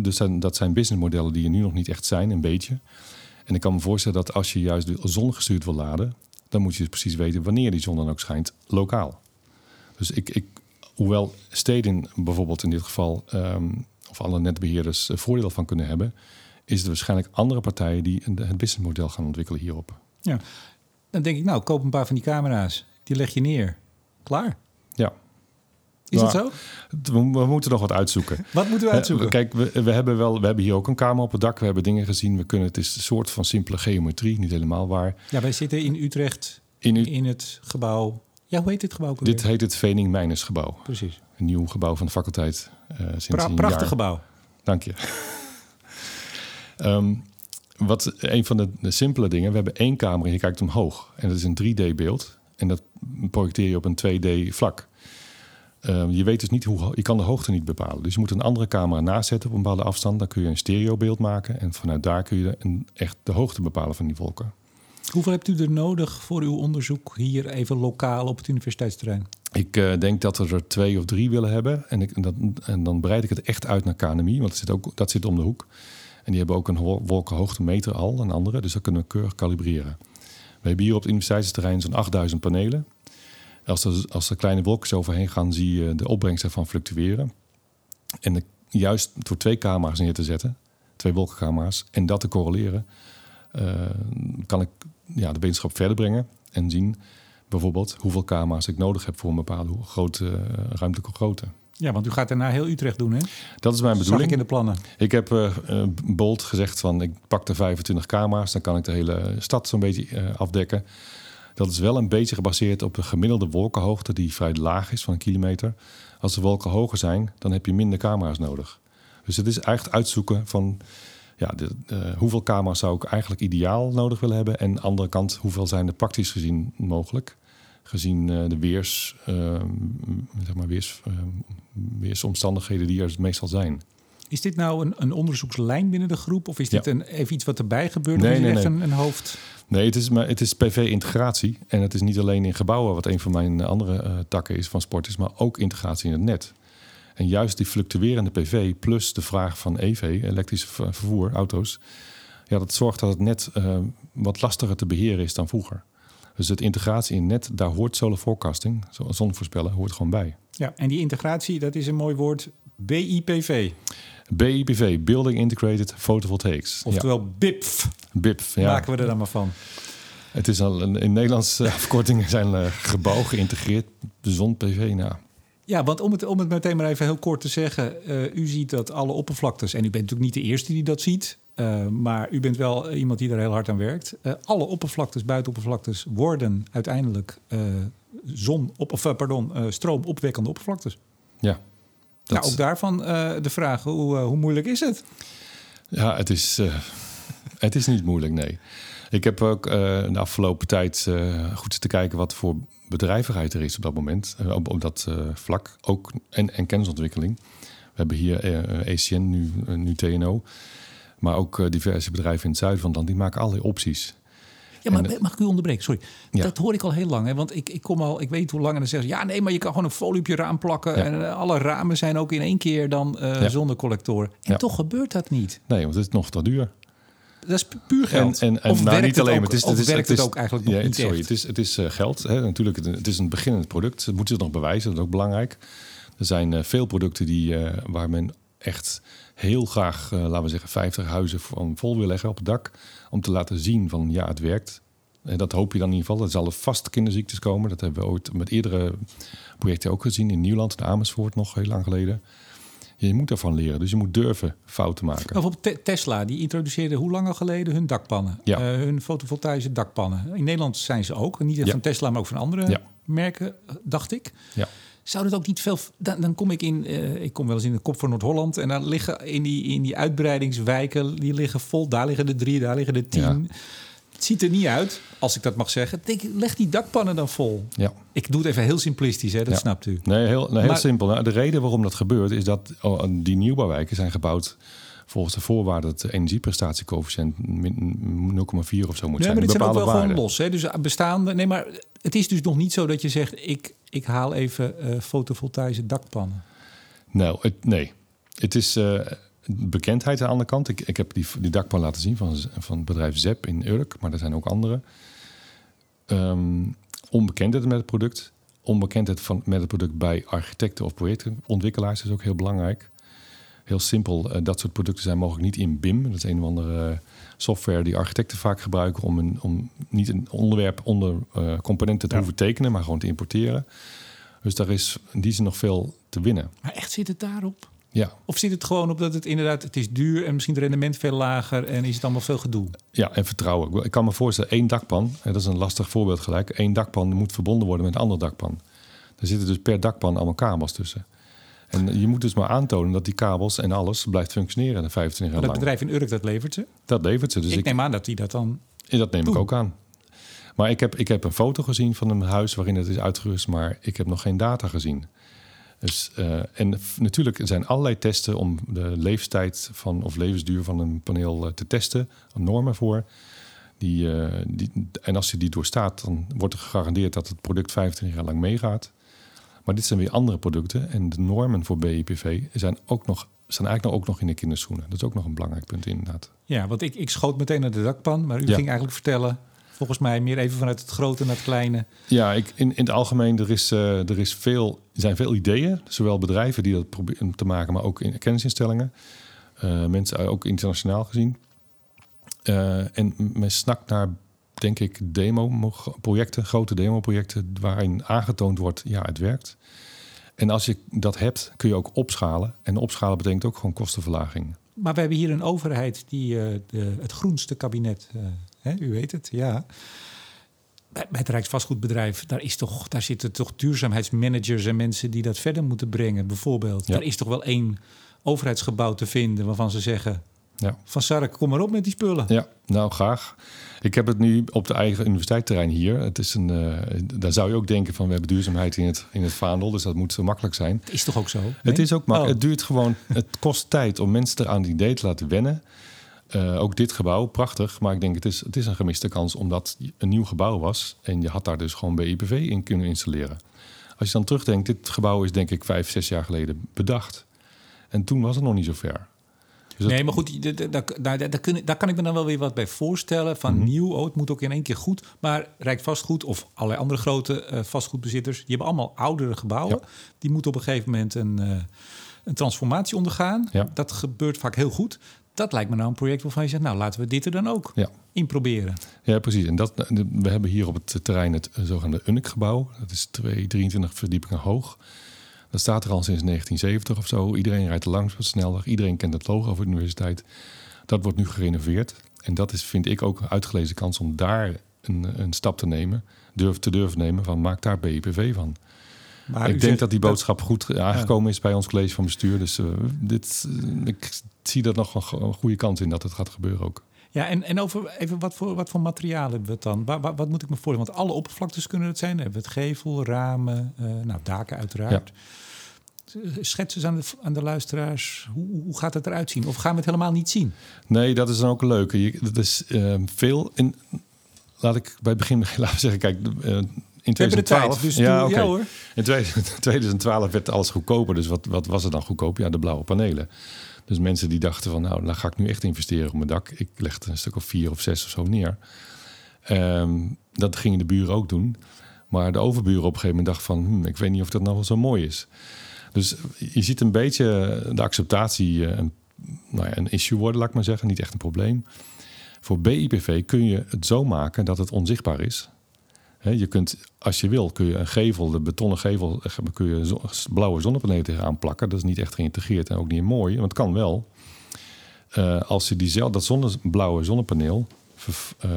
dus dat zijn businessmodellen die er nu nog niet echt zijn, een beetje. En ik kan me voorstellen dat als je juist zon gestuurd wil laden, dan moet je dus precies weten wanneer die zon dan ook schijnt, lokaal. Dus ik, ik hoewel steden bijvoorbeeld in dit geval, ehm, of alle netbeheerders, voordeel van kunnen hebben, is er waarschijnlijk andere partijen die het businessmodel gaan ontwikkelen hierop. Ja, dan denk ik, nou, koop een paar van die camera's, die leg je neer. Klaar. Ja, is dat zo? We, moeten nog wat uitzoeken. Wat moeten we uitzoeken? Kijk, we, we, hebben wel, we hebben hier ook een kamer op het dak. We hebben dingen gezien. We kunnen, het is een soort van simpele geometrie, niet helemaal waar. Ja, wij zitten in Utrecht in, in het gebouw. Ja, hoe heet dit gebouw? Dit heet het Vening Mijners gebouw. Precies. Een nieuw gebouw van de faculteit uh, sinds pra een Prachtig jaar. gebouw. Dank je. um, wat een van de, de, simpele dingen. We hebben één kamer en je kijkt omhoog. En dat is een 3D-beeld. En dat projecteer je op een 2D-vlak. Ehm, je weet dus niet hoe je kan de hoogte niet bepalen. Dus je moet een andere camera naast zetten op een bepaalde afstand. Dan kun je een stereobeeld maken. En vanuit daar kun je een, echt de hoogte bepalen van die wolken. Hoeveel hebt u er nodig voor uw onderzoek hier even lokaal op het universiteitsterrein? Ik uh, denk dat we er twee of drie willen hebben. En, ik, en, dat, en dan breid ik het echt uit naar KNMI, want dat zit, ook, dat zit om de hoek. En die hebben ook een wolkenhoogtemeter al, een andere. Dus dat kunnen we keurig kalibreren. We hebben hier op het universiteitsterrein zo'n 8000 panelen. Als er, als kleine wolkjes overheen gaan, zie je de opbrengst ervan fluctueren. En juist door twee camera's neer te zetten, twee wolkencamera's, en dat te correleren, uh, kan ik ja, de wetenschap verder brengen en zien bijvoorbeeld hoeveel camera's ik nodig heb voor een bepaalde grote uh, ruimtelijke grootte. Ja, want u gaat daarna heel Utrecht doen, hè? Dat is mijn bedoeling. ik in de plannen. Ik heb uh, bold gezegd van ik pak de 25 camera's, dan kan ik de hele stad zo'n beetje afdekken. Dat is wel een beetje gebaseerd op de gemiddelde wolkenhoogte, die vrij laag is van een kilometer. Als de wolken hoger zijn, dan heb je minder camera's nodig. Dus het is echt uitzoeken van ja, de, uh, hoeveel camera's zou ik eigenlijk ideaal nodig willen hebben. En aan de andere kant, hoeveel zijn er praktisch gezien mogelijk. Gezien uh, de weers, uh, zeg maar weers, weersomstandigheden die er meestal zijn. Is dit nou een, een onderzoekslijn binnen de groep? Of is dit een, even iets wat erbij gebeurt? Nee, of is nee, echt nee. Een, een hoofd? Nee, het is, maar het is PV-integratie. En het is niet alleen in gebouwen, wat een van mijn andere uh, takken is van sport is, maar ook integratie in het net. En juist die fluctuerende PV plus de vraag van EV, elektrisch vervoer, auto's, ja, dat zorgt dat het net uh, wat lastiger te beheren is dan vroeger. Dus het integratie in net, daar hoort solar forecasting, zonvoorspellen, hoort gewoon bij. Ja, en die integratie, dat is een mooi woord, BIPV. BIPV, Building Integrated Photovoltaics. Oftewel ja. BIPF. BIPF, ja. Maken we er dan maar van. Het is al een, in Nederlandse afkortingen zijn uh, gebouw geïntegreerd. De zon PV, nou. Ja, want om het, om het meteen maar even heel kort te zeggen. Uh, u ziet dat alle oppervlaktes, en u bent natuurlijk niet de eerste die dat ziet. Uh, maar u bent wel iemand die er heel hard aan werkt. Uh, alle oppervlaktes, buitenoppervlaktes, worden uiteindelijk zon op, of, pardon, stroomopwekkende oppervlaktes. Ja. Nou, ook daarvan de vraag, hoe, hoe moeilijk is het? Ja, het is, het is niet moeilijk, nee. Ik heb ook de afgelopen tijd goed te kijken wat voor bedrijvigheid er is op dat moment, eh, op, op dat uh, vlak. Ook, en, en kennisontwikkeling. We hebben hier uh, eh, ACN, nu, nu TNO. Maar ook diverse bedrijven in het zuiden van het land. Die maken allerlei opties. Ja, maar mag ik u onderbreken? Sorry. Dat hoor ik al heel lang. Hè? Want ik, ik kom al, ik weet hoe lang en dan zeggen ja, nee, maar je kan gewoon een folie op je raam plakken. En alle ramen zijn ook in één keer dan uh, zonder collector. En toch gebeurt dat niet. Nee, want het is nog te duur dat is puur geld. En, en, of nou, niet alleen, het, is, het, is, het, is, ook eigenlijk nog niet sorry, Het is, het is uh, geld. Hè. Natuurlijk, het, is een beginnend product. Het moet zich nog bewijzen, dat is ook belangrijk. Er zijn uh, veel producten die, uh, waar men echt heel graag, laten we zeggen, 50 huizen van vol wil leggen op het dak. Om te laten zien van ja, het werkt. En dat hoop je dan in ieder geval. Er zullen vast kinderziektes komen. Dat hebben we ooit met eerdere projecten ook gezien. In Nieuwland, de Amersfoort nog heel lang geleden. Je moet ervan leren, dus je moet durven fouten maken. Bijvoorbeeld Tesla, die introduceerde hoe lang al geleden hun dakpannen? Ja. Uh, hun fotovoltaïsche dakpannen. In Nederland zijn ze ook. Niet van Tesla, maar ook van andere merken, dacht ik. Ja. Zou dat ook niet veel... Dan, dan kom ik in... Uh, ik kom wel eens in de kop van Noord-Holland... en dan liggen in die, in die uitbreidingswijken... die liggen vol. Daar liggen de drie, daar liggen de tien... Het ziet er niet uit, als ik dat mag zeggen. Denk, leg die dakpannen dan vol. Ja. Ik doe het even heel simplistisch, hè? dat snapt u. Nee, heel, heel simpel. Nou, de reden waarom dat gebeurt is dat oh, die nieuwbouwwijken zijn gebouwd volgens de voorwaarden dat de energieprestatiecoëfficiënt 0,4 of zo moet zijn. Maar dit zijn ook wel gewoon los. Hè? Dus bestaande. Nee, maar het is dus nog niet zo dat je zegt: ik, ik haal even uh, fotovoltaïsche dakpannen. Nou, het, nee. Het is. Uh, bekendheid aan de andere kant. Ik, ik heb die, die dakpan laten zien van, van het bedrijf ZEP in Urk, maar er zijn ook andere. Um, onbekendheid met het product. Onbekendheid van, met het product bij architecten of projectontwikkelaars is ook heel belangrijk. Heel simpel, uh, dat soort producten zijn mogelijk niet in BIM. Dat is een of andere uh, software die architecten vaak gebruiken om, een, om niet een onderwerp onder uh, componenten te hoeven tekenen, maar gewoon te importeren. Dus daar is in die zin nog veel te winnen. Maar echt zit het daarop? Ja. Of zit het gewoon op dat het inderdaad, het is duur en misschien het rendement veel lager en is het allemaal veel gedoe? Ja, en vertrouwen. Ik kan me voorstellen, één dakpan, en dat is een lastig voorbeeld gelijk, één dakpan moet verbonden worden met een ander dakpan. Er zitten dus per dakpan allemaal kabels tussen. En je moet dus maar aantonen dat die kabels en alles blijft functioneren de 25 jaar lang. Dat bedrijf in Urk, dat levert ze? Dat levert ze. Dus ik, neem aan dat die dat dan en Dat neem ik ook aan. Maar ik heb, ik heb een foto gezien van een huis waarin het is uitgerust, maar ik heb nog geen data gezien. Dus, uh, en natuurlijk zijn allerlei testen om de leeftijd van, of levensduur van een paneel uh, te testen, normen voor. Die, uh, die, en als je die doorstaat, dan wordt er gegarandeerd dat het product 25 jaar lang meegaat. Maar dit zijn weer andere producten en de normen voor BIPV zijn ook nog zijn eigenlijk ook nog in de kinderschoenen. Dat is ook nog een belangrijk punt inderdaad. Ja, want ik, ik schoot meteen naar de dakpan, maar u ging eigenlijk vertellen volgens mij meer even vanuit het grote naar het kleine. Ja, ik, in, in het algemeen, er, is, uh, er, is veel, er zijn veel ideeën. Zowel bedrijven die dat proberen te maken, maar ook in kennisinstellingen. Uh, mensen ook internationaal gezien. Uh, en men snakt naar, denk ik, demo-projecten, grote demo-projecten... waarin aangetoond wordt, ja, het werkt. En als je dat hebt, kun je ook opschalen. En opschalen betekent ook gewoon kostenverlaging. Maar we hebben hier een overheid die de, het groenste kabinet u weet het, ja. Bij, het Rijksvastgoedbedrijf, daar, is toch, daar zitten toch duurzaamheidsmanagers en mensen die dat verder moeten brengen, bijvoorbeeld. Ja. Daar is toch wel één overheidsgebouw te vinden waarvan ze zeggen: ja. Van Sark, kom maar op met die spullen. Ja, nou graag. Ik heb het nu op de eigen universiteitsterrein hier. Het is een, uh, daar zou je ook denken van we hebben duurzaamheid in het, in het vaandel. Dus dat moet zo makkelijk zijn. Het is toch ook zo? Het is ook makkelijk. Oh. Het duurt gewoon, het kost tijd om mensen eraan het idee te laten wennen. Uh, ook dit gebouw, prachtig. Maar ik denk, het is, het is een gemiste kans omdat een nieuw gebouw was. En je had daar dus gewoon BIPV in kunnen installeren. Als je dan terugdenkt, dit gebouw is denk ik vijf, zes jaar geleden bedacht. En toen was het nog niet zo ver. Dus nee, maar goed, daar, daar, daar, daar, kan ik me dan wel weer wat bij voorstellen. Van mhm. nieuw, oh, het moet ook in één keer goed. Maar Rijksvastgoed of allerlei andere grote uh, vastgoedbezitters... die hebben allemaal oudere gebouwen. Die moeten op een gegeven moment een, uh, een transformatie ondergaan. Ja. Dat gebeurt vaak heel goed dat lijkt me nou een project waarvan je zegt, nou laten we dit er dan ook ja. in proberen. Ja, precies. En dat, we hebben hier op het terrein het zogenaamde UNIC-gebouw. Dat is 2, 23 verdiepingen hoog. Dat staat er al sinds 1970 of zo. Iedereen rijdt er langs wat sneller. Iedereen kent het logo van de universiteit. Dat wordt nu gerenoveerd. En dat is, vind ik, ook een uitgelezen kans om daar een, een stap te nemen. Durf, te durven nemen van maak daar BIPV van. Maar ik denk dat die boodschap goed aangekomen is bij ons college van bestuur. Dus uh, dit, ik zie dat nog een goede kans in dat het gaat gebeuren ook. Ja, en, en over even wat voor, wat voor materialen hebben we het dan? Wat, wat, moet ik me voorstellen? Want alle oppervlaktes kunnen het zijn. Dan hebben we het gevel, ramen, uh, nou, daken uiteraard. Ja. Schets aan de, aan de luisteraars. Hoe, hoe gaat het eruit zien? Of gaan we het helemaal niet zien? Nee, dat is dan ook een leuke. Dat is uh, veel. In, laat ik bij het begin laten zeggen. Kijk, in 2012. dus ja, okay. hoor. In 2012 werd alles goedkoper. Dus wat, wat was er dan goedkoop? Ja, de blauwe panelen. Dus mensen die dachten van, nou, dan ga ik nu echt investeren op mijn dak. Ik legde een stuk of vier of zes of zo neer. Um, dat gingen de buren ook doen. Maar de overburen op een gegeven moment dachten van, hm, ik weet niet of dat nou wel zo mooi is. Dus je ziet een beetje de acceptatie uh, een, nou ja, een issue worden, laat ik maar zeggen. Niet echt een probleem. Voor BIPV kun je het zo maken dat het onzichtbaar is je kunt, als je wil, kun je een gevel, de betonnen gevel, eh, kun je blauwe zonnepanelen tegenaan plakken. Dat is niet echt geïntegreerd en ook niet mooi, want het kan wel. Uh, als je diezelfde, dat zonne, blauwe zonnepaneel, uh,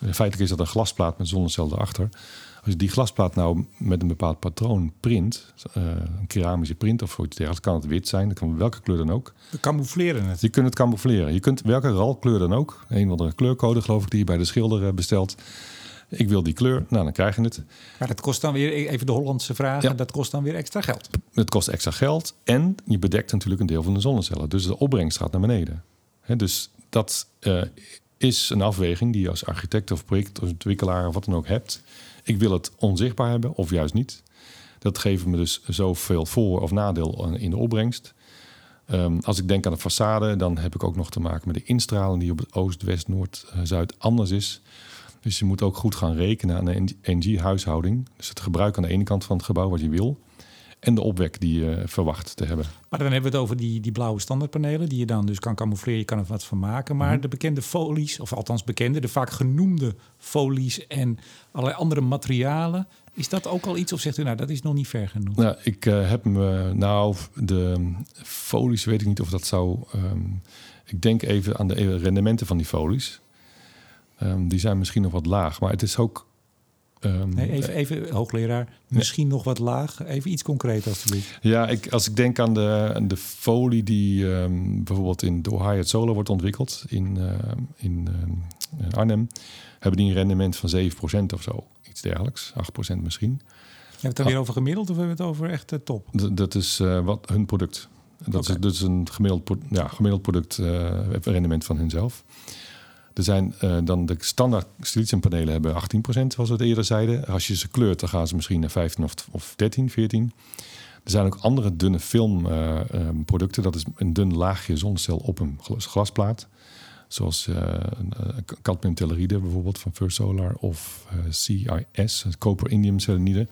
feitelijk is dat een glasplaat met zonnecel erachter. Als je die glasplaat nou met een bepaald patroon print, een keramische print of zoiets dergelijks, kan het wit zijn, dat kan welke kleur dan ook. We camoufleren het. Je kunt het camoufleren. Je kunt welke ralkleur dan ook, een of andere kleurcode geloof ik die je bij de schilder bestelt ik wil die kleur, nou dan krijg je het. Maar dat kost dan weer, even de Hollandse vragen, dat kost dan weer extra geld. Het kost extra geld en je bedekt natuurlijk een deel van de zonnecellen. Dus de opbrengst gaat naar beneden. dus dat uh, is een afweging die je als architect of projectontwikkelaar of wat dan ook hebt. Ik wil het onzichtbaar hebben of juist niet. Dat geeft me dus zoveel voor- of nadeel in de opbrengst. Um, als ik denk aan de façade, dan heb ik ook nog te maken met de instraling die op het oost, west, noord, uh, zuid anders is. Dus je moet ook goed gaan rekenen aan de energiehuishouding. Dus het gebruik aan de ene kant van het gebouw wat je wil. En de opwek die je verwacht te hebben. Maar dan hebben we het over die, die blauwe standaardpanelen, die je dan dus kan camoufleren, je kan er wat van maken. Maar mhm. de bekende folies, of althans bekende, de vaak genoemde folies en allerlei andere materialen. Is dat ook al iets of zegt u nou dat is nog niet ver genoeg? Nou, ik uh, heb me, nou, de folies weet ik niet of dat zou. Um, ik denk even aan de rendementen van die folies. Um, die zijn misschien nog wat laag. Maar het is ook. Um, nee, even, even, hoogleraar, misschien nog wat laag. Even iets concreet alsjeblieft. Ja, ik, als ik denk aan de, aan de folie die um, bijvoorbeeld in door Hyatt Solar wordt ontwikkeld in, uh, in uh, Arnhem, hebben die een rendement van 7% of zo. Iets dergelijks, 8% misschien. Hebben we het dan weer over gemiddeld of hebben we het over echt uh, top? dat is uh, wat hun product. Dat okay. is dus een gemiddeld, ja, gemiddeld product rendement van hunzelf. Er zijn uh, dan de standaard siliciumpanelen hebben 18%, zoals we het eerder zeiden. Als je ze kleurt, dan gaan ze misschien naar 15 of, of 13, 14. Er zijn ook andere dunne filmproducten. Uh, um, dat is een dun laagje zonnecel op een glasplaat. Zoals uh, cadmium telleride bijvoorbeeld van First Solar of CIS, koper indium selenide.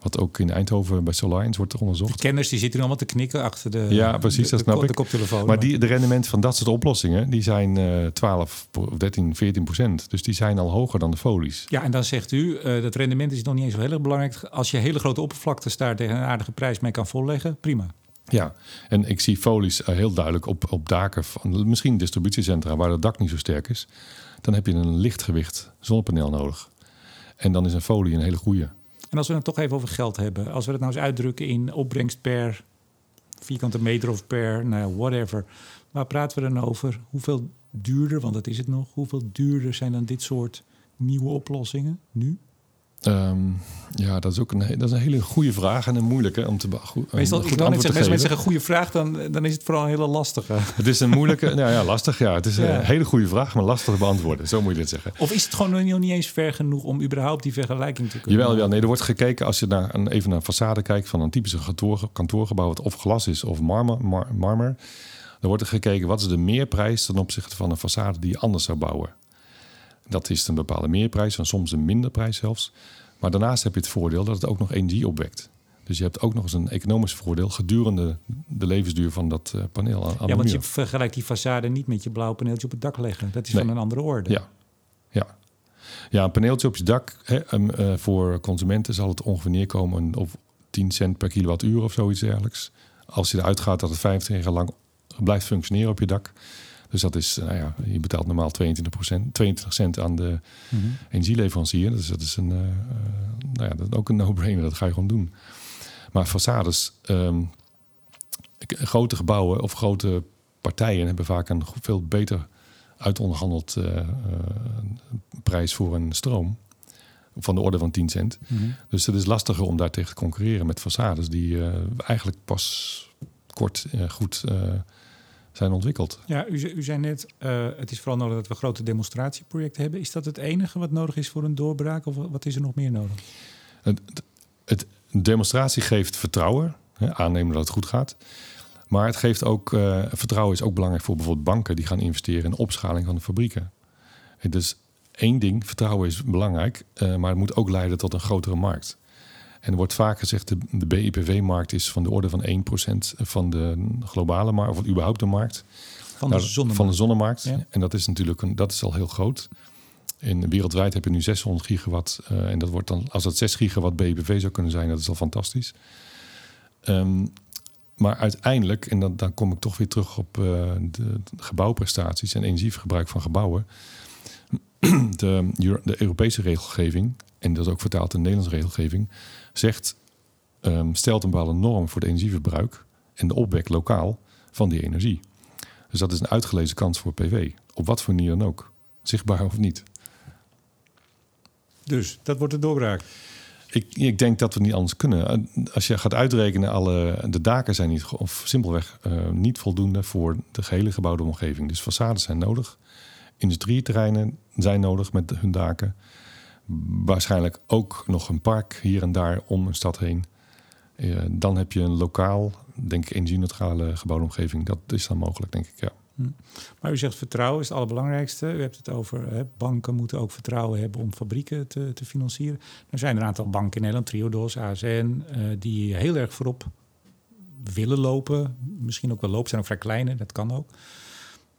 Wat ook in Eindhoven bij Solines wordt er onderzocht. De kenners die zitten allemaal te knikken achter de, ja, precies, de, dat snap de, de koptelefoon. Maar die, de rendementen van dat soort oplossingen... die zijn uh, 12, 13, 14 procent. Dus die zijn al hoger dan de folies. Ja, en dan zegt u, uh, dat rendement is nog niet eens zo heel erg belangrijk. Als je hele grote oppervlaktes daar tegen een aardige prijs mee kan volleggen, prima. Ja, en ik zie folies uh, heel duidelijk op, op daken van misschien distributiecentra... waar het dak niet zo sterk is. Dan heb je een lichtgewicht zonnepaneel nodig. En dan is een folie een hele goede. En als we het toch even over geld hebben, als we het nou eens uitdrukken in opbrengst per vierkante meter of per, nou ja, whatever. Waar praten we dan over? Hoeveel duurder, want dat is het nog, hoeveel duurder zijn dan dit soort nieuwe oplossingen nu? Um, ja, dat is ook een, dat is een hele goede vraag en een moeilijke om te goed, Meestal, goed ik zeggen, als mensen zeggen goede vraag, dan, dan is het vooral een hele lastige. Het is een moeilijke, nou ja, lastig ja. Het is een hele goede vraag, maar lastig te beantwoorden. Zo moet je dit zeggen. Of is het gewoon nog niet eens ver genoeg om überhaupt die vergelijking te kunnen Jawel, ja, nee, er wordt gekeken als je naar een, even naar een façade kijkt van een typische kantoor, kantoorgebouw, wat of glas is of marmer, mar, marmer. Dan wordt er gekeken wat is de meerprijs ten opzichte van een façade die je anders zou bouwen. Dat is een bepaalde meerprijs en soms een minderprijs zelfs. Maar daarnaast heb je het voordeel dat het ook nog energie opwekt. Dus je hebt ook nog eens een economisch voordeel gedurende de levensduur van dat uh, paneel. Aan ja, want je vergelijkt die façade niet met je blauw paneeltje op het dak leggen. Dat is van een andere orde. Ja, ja. ja een paneeltje op je dak hè, uh, voor consumenten zal het ongeveer neerkomen op 10 cent per kilowattuur of zoiets dergelijks. Als je eruit gaat dat het 25 jaar lang blijft functioneren op je dak. Dus dat is, nou ja, je betaalt normaal 22, 22 cent aan de mm energieleverancier. Dus dat is een, uh, nou ja, dat is ook een no-brainer. Dat ga je gewoon doen. Maar façades, um, grote gebouwen of grote partijen hebben vaak een veel beter uitonderhandeld uh, prijs voor een stroom. Van de orde van 10 cent. Mm -hmm. Dus het is lastiger om daar tegen te concurreren met façades die eigenlijk pas kort goed zijn ontwikkeld. Ja, u, u zei net, uh, het is vooral nodig dat we grote demonstratieprojecten hebben. Is dat het enige wat nodig is voor een doorbraak of wat is er nog meer nodig? Het, het demonstratie geeft vertrouwen, hè, aannemen dat het goed gaat. Maar het geeft ook, uh, vertrouwen is ook belangrijk voor bijvoorbeeld banken die gaan investeren in de opschaling van de fabrieken. En dus één ding, vertrouwen is belangrijk, uh, maar het moet ook leiden tot een grotere markt. En er wordt vaak gezegd, de, de BIPV-markt is van de orde van 1% van de globale markt, of überhaupt de markt. Van de nou, zonnemarkt. Van de zonnemarkt. Ja. En dat is natuurlijk een, dat is al heel groot. In, wereldwijd heb je nu 600 gigawatt. Uh, en dat wordt dan, als dat 6 gigawatt BIPV zou kunnen zijn, dat is al fantastisch. Um, maar uiteindelijk, en dan, dan kom ik toch weer terug op uh, de, de gebouwprestaties en energieverbruik van gebouwen. De, de Europese regelgeving, en dat is ook vertaald in de Nederlandse regelgeving, zegt, um, stelt een bepaalde norm voor het energieverbruik en de opwek lokaal van die energie. Dus dat is een uitgelezen kans voor PV. Op wat voor manier dan ook. Zichtbaar of niet. Dus dat wordt de doorbraak. Ik, ik, denk dat we niet anders kunnen. Als je gaat uitrekenen, alle, de daken zijn niet, of simpelweg uh, niet voldoende voor de gehele gebouwde omgeving. Dus façades zijn nodig. Industrieterreinen zijn nodig met hun daken waarschijnlijk ook nog een park hier en daar om een stad heen. Uh, dan heb je een lokaal, denk ik, energie-neutrale gebouwde omgeving. Dat is dan mogelijk, denk ik, ja. Hm. Maar u zegt vertrouwen is het allerbelangrijkste. U hebt het over hè, banken moeten ook vertrouwen hebben om fabrieken te, te financieren. Er zijn een aantal banken in Nederland, Triodos, ASN, uh, die heel erg voorop willen lopen. Misschien ook wel lopen, zijn ook vrij kleine, dat kan ook.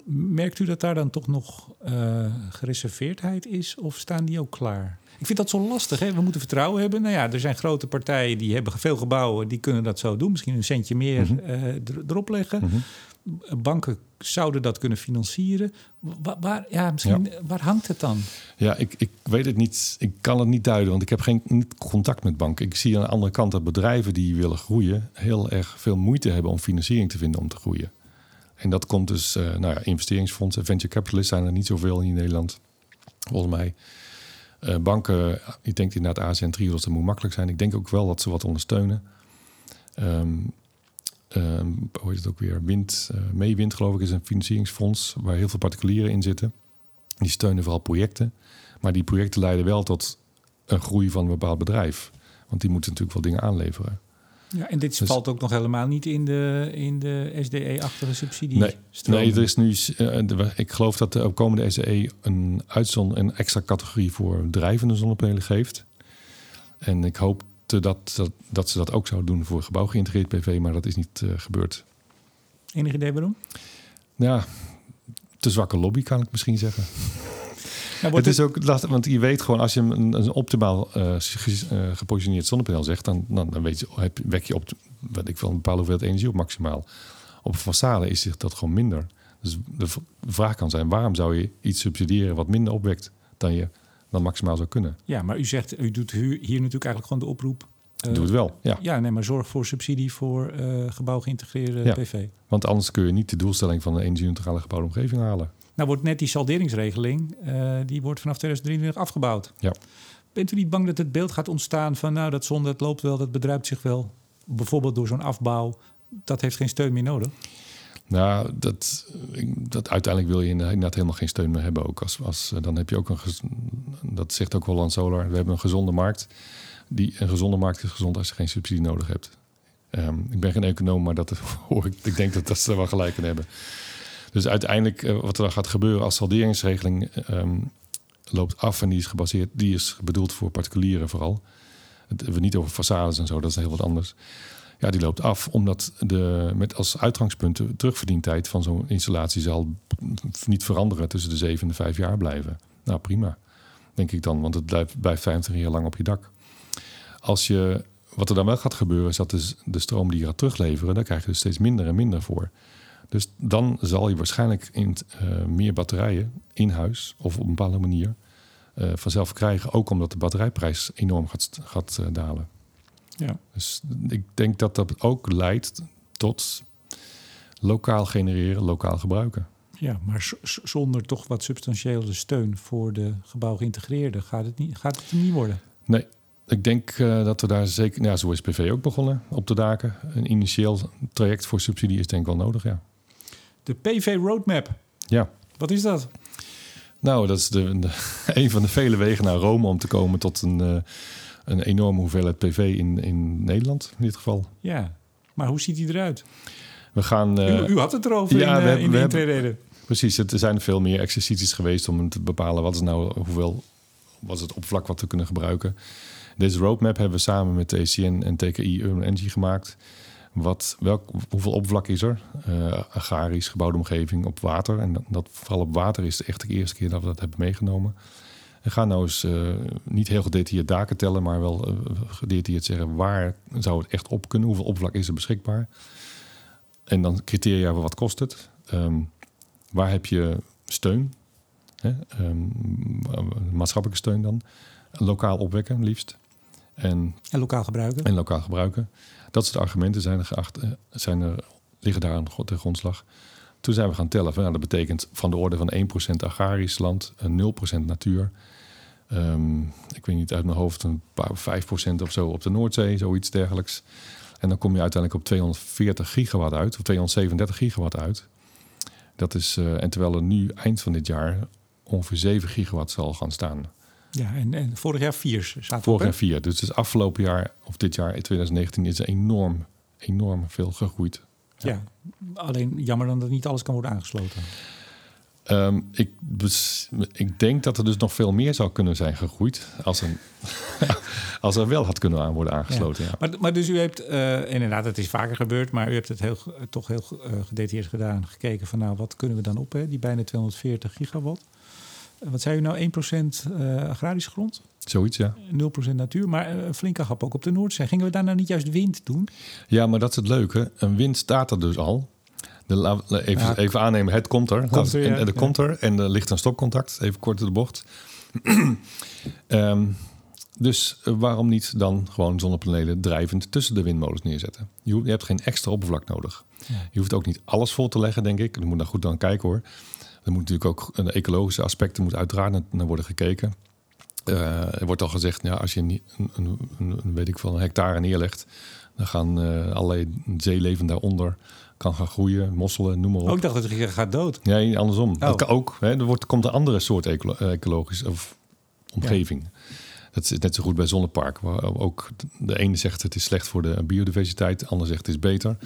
Merkt u dat daar dan toch nog uh, gereserveerdheid is of staan die ook klaar? Ik vind dat zo lastig. Hè? We moeten vertrouwen hebben. Nou ja, er zijn grote partijen die hebben veel gebouwen, die kunnen dat zo doen. Misschien een centje meer mm -hmm. uh, erop leggen. Mm -hmm. Banken zouden dat kunnen financieren. Waar, waar ja, misschien, ja. waar hangt het dan? Ja, ik, ik weet het niet. Ik kan het niet duiden, want ik heb geen niet contact met banken. Ik zie aan de andere kant dat bedrijven die willen groeien heel erg veel moeite hebben om financiering te vinden om te groeien. En dat komt dus, uh, nou ja, investeringsfondsen, venture capitalists zijn er niet zoveel in Nederland, volgens mij. Uh, banken, ik denk inderdaad ASN Trio dat moet makkelijk zijn. Ik denk ook wel dat ze wat ondersteunen. Um, hoe heet het ook weer? Wind, uh, Meewind geloof ik is een financieringsfonds waar heel veel particulieren in zitten. Die steunen vooral projecten. Maar die projecten leiden wel tot een groei van een bepaald bedrijf. Want die moeten natuurlijk wel dingen aanleveren. Ja, en dit dus, valt ook nog helemaal niet in de, in de SDE-achtige subsidie. Nee, nee, er is nu. Uh, ik geloof dat de opkomende SDE een uitzon, een extra categorie voor drijvende zonnepanelen geeft. En ik hoop dat, dat, dat ze dat ook zouden doen voor gebouwgeïntegreerd PV, maar dat is niet uh, gebeurd. Enig idee waarom? Ja, te zwakke lobby kan ik misschien zeggen. Nou, het is ook lastig, want je weet gewoon als je een, een optimaal uh, gepositioneerd zonnepaneel zegt, dan, dan, dan weet je, heb, wek je op wat ik wil een bepaalde hoeveelheid energie op maximaal. Op een façade is dat gewoon minder. Dus de vraag kan zijn: waarom zou je iets subsidiëren wat minder opwekt dan je dan maximaal zou kunnen? Ja, maar u zegt, u doet hier natuurlijk eigenlijk gewoon de oproep. Uh, Doe het wel, ja. Ja, nee, maar zorg voor subsidie voor uh, gebouw geïntegreerde ja, PV. Want anders kun je niet de doelstelling van de energie-neutrale gebouwde omgeving halen. Nou wordt net die salderingsregeling, uh, die wordt vanaf 2023 afgebouwd. Ja. Bent u niet bang dat het beeld gaat ontstaan van nou dat zonde, het loopt wel, dat bedruipt zich wel. Bijvoorbeeld door zo'n afbouw, dat heeft geen steun meer nodig? Nou, dat, dat uiteindelijk wil je inderdaad helemaal geen steun meer hebben. Ook als, als, dan heb je ook een, dat zegt ook Holland Solar, we hebben een gezonde markt. Die, een gezonde markt is gezond als je geen subsidie nodig hebt. Um, ik ben geen econoom, maar dat hoor ik. Ik denk dat, dat ze er wel gelijk in hebben. Dus uiteindelijk, uh, wat er dan gaat gebeuren als salderingsregeling um, loopt af en die is gebaseerd, die is bedoeld voor particulieren vooral. Het hebben we niet over façades en zo, dat is heel wat anders. Ja, die loopt af omdat de, met als uitgangspunt de terugverdientijd van zo'n installatie zal niet veranderen tussen de zeven en de vijf jaar blijven. Nou, prima, denk ik dan, want het blijft, blijft 25 jaar lang op je dak. Als je wat er dan wel gaat gebeuren, is dat dus de stroom die je gaat terugleveren, daar krijg je dus steeds minder en minder voor. Dus dan zal je waarschijnlijk in, uh, meer batterijen in huis of op een bepaalde manier uh, vanzelf krijgen. Ook omdat de batterijprijs enorm gaat, gaat uh, dalen. Ja. Dus ik denk dat dat ook leidt tot lokaal genereren, lokaal gebruiken. Ja, maar zonder toch wat substantiële steun voor de gebouwgeïntegreerden gaat het, niet, gaat het niet worden. Nee, ik denk uh, dat we daar zeker, ja, zo is PV ook begonnen op de daken. Een initieel traject voor subsidie is denk ik wel nodig, ja. De PV Roadmap. Ja. Wat is dat? Nou, dat is de, de, een van de vele wegen naar Rome om te komen tot een, uh, een enorme hoeveelheid PV in, in Nederland, in dit geval. Ja, maar hoe ziet die eruit? We gaan. Uh, u, u, had het erover ja, in, we, in we de hebben, Precies, er zijn veel meer exercities geweest om te bepalen wat is nou hoeveel was het oppervlak wat we kunnen gebruiken. Deze roadmap hebben we samen met ECN en TKI Urban Energy gemaakt. Wat, welk, hoeveel oppervlak is er? Uh, agrarisch, gebouwde omgeving, op water. En dat, dat, vooral op water is echt de eerste keer dat we dat hebben meegenomen. En gaan nou eens uh, niet heel gedetailleerd daken tellen, maar wel uh, gedetailleerd zeggen waar zou het echt op kunnen, hoeveel oppervlak is er beschikbaar. En dan criteria, wat kost het? Um, waar heb je steun? Hè? Um, maatschappelijke steun dan. Lokaal opwekken, liefst. En, en lokaal gebruiken. En lokaal gebruiken. Dat soort argumenten zijn geacht, eh, zijn er, liggen daar aan de grondslag. Toen zijn we gaan tellen. Dat betekent van de orde van 1% agrarisch land, 0% natuur. Um, ik weet niet uit mijn hoofd, een paar 5% of zo op de Noordzee, zoiets dergelijks. En dan kom je uiteindelijk op 240 gigawatt uit, of 237 gigawatt uit. Dat is, uh, en terwijl er nu eind van dit jaar ongeveer 7 gigawatt zal gaan staan. Ja, en, en vorig jaar 4 zaten Vorig jaar 4. Dus het afgelopen jaar, of dit jaar, in 2019, is er enorm, enorm veel gegroeid. Ja. ja. alleen jammer dan dat niet alles kan worden aangesloten. Um, ik, ik denk dat er dus nog veel meer zou kunnen zijn gegroeid als er, als er wel had kunnen aan worden aangesloten. Ja. Maar, maar dus u heeft, uh, inderdaad, het is vaker gebeurd, maar u hebt het heel, toch heel uh, gedetailleerd gedaan. Gekeken van nou, wat kunnen we dan op, hè? die bijna 240 gigawatt. Wat zei u nou, 1% agrarische grond? Zoiets, ja. 0% natuur, maar een flinke hap ook op de Noordzee. Gingen we daar nou niet juist wind doen? Ja, maar dat is het leuke. Een wind staat er dus al. De, even, even aannemen, het komt er. Komt er en, en, er komt er en er ligt een stopcontact. Even kort de bocht. um, dus eh, waarom niet dan gewoon zonnepanelen drijvend tussen de windmolens neerzetten? Je, je hebt geen extra oppervlak nodig. Je hoeft ook niet alles vol te leggen, denk ik. Je moet daar goed aan kijken hoor. Er moet natuurlijk ook de ecologische aspecten moet uiteraard naar, worden gekeken. Uh, er wordt al gezegd, ja, als je een, een, een, weet ik veel, een hectare neerlegt, dan gaan uh, allerlei zeeleven daaronder kan gaan groeien, mosselen, noem maar op. Ook dacht dat het gaat dood. Nee, andersom. Oh. Dat kan ook. Hè. Er wordt, komt een andere soort ecolo ecologisch of omgeving. Ja. Dat is net zo goed bij zonnepark. Waar ook de ene zegt het is slecht voor de biodiversiteit, de ander zegt het is beter.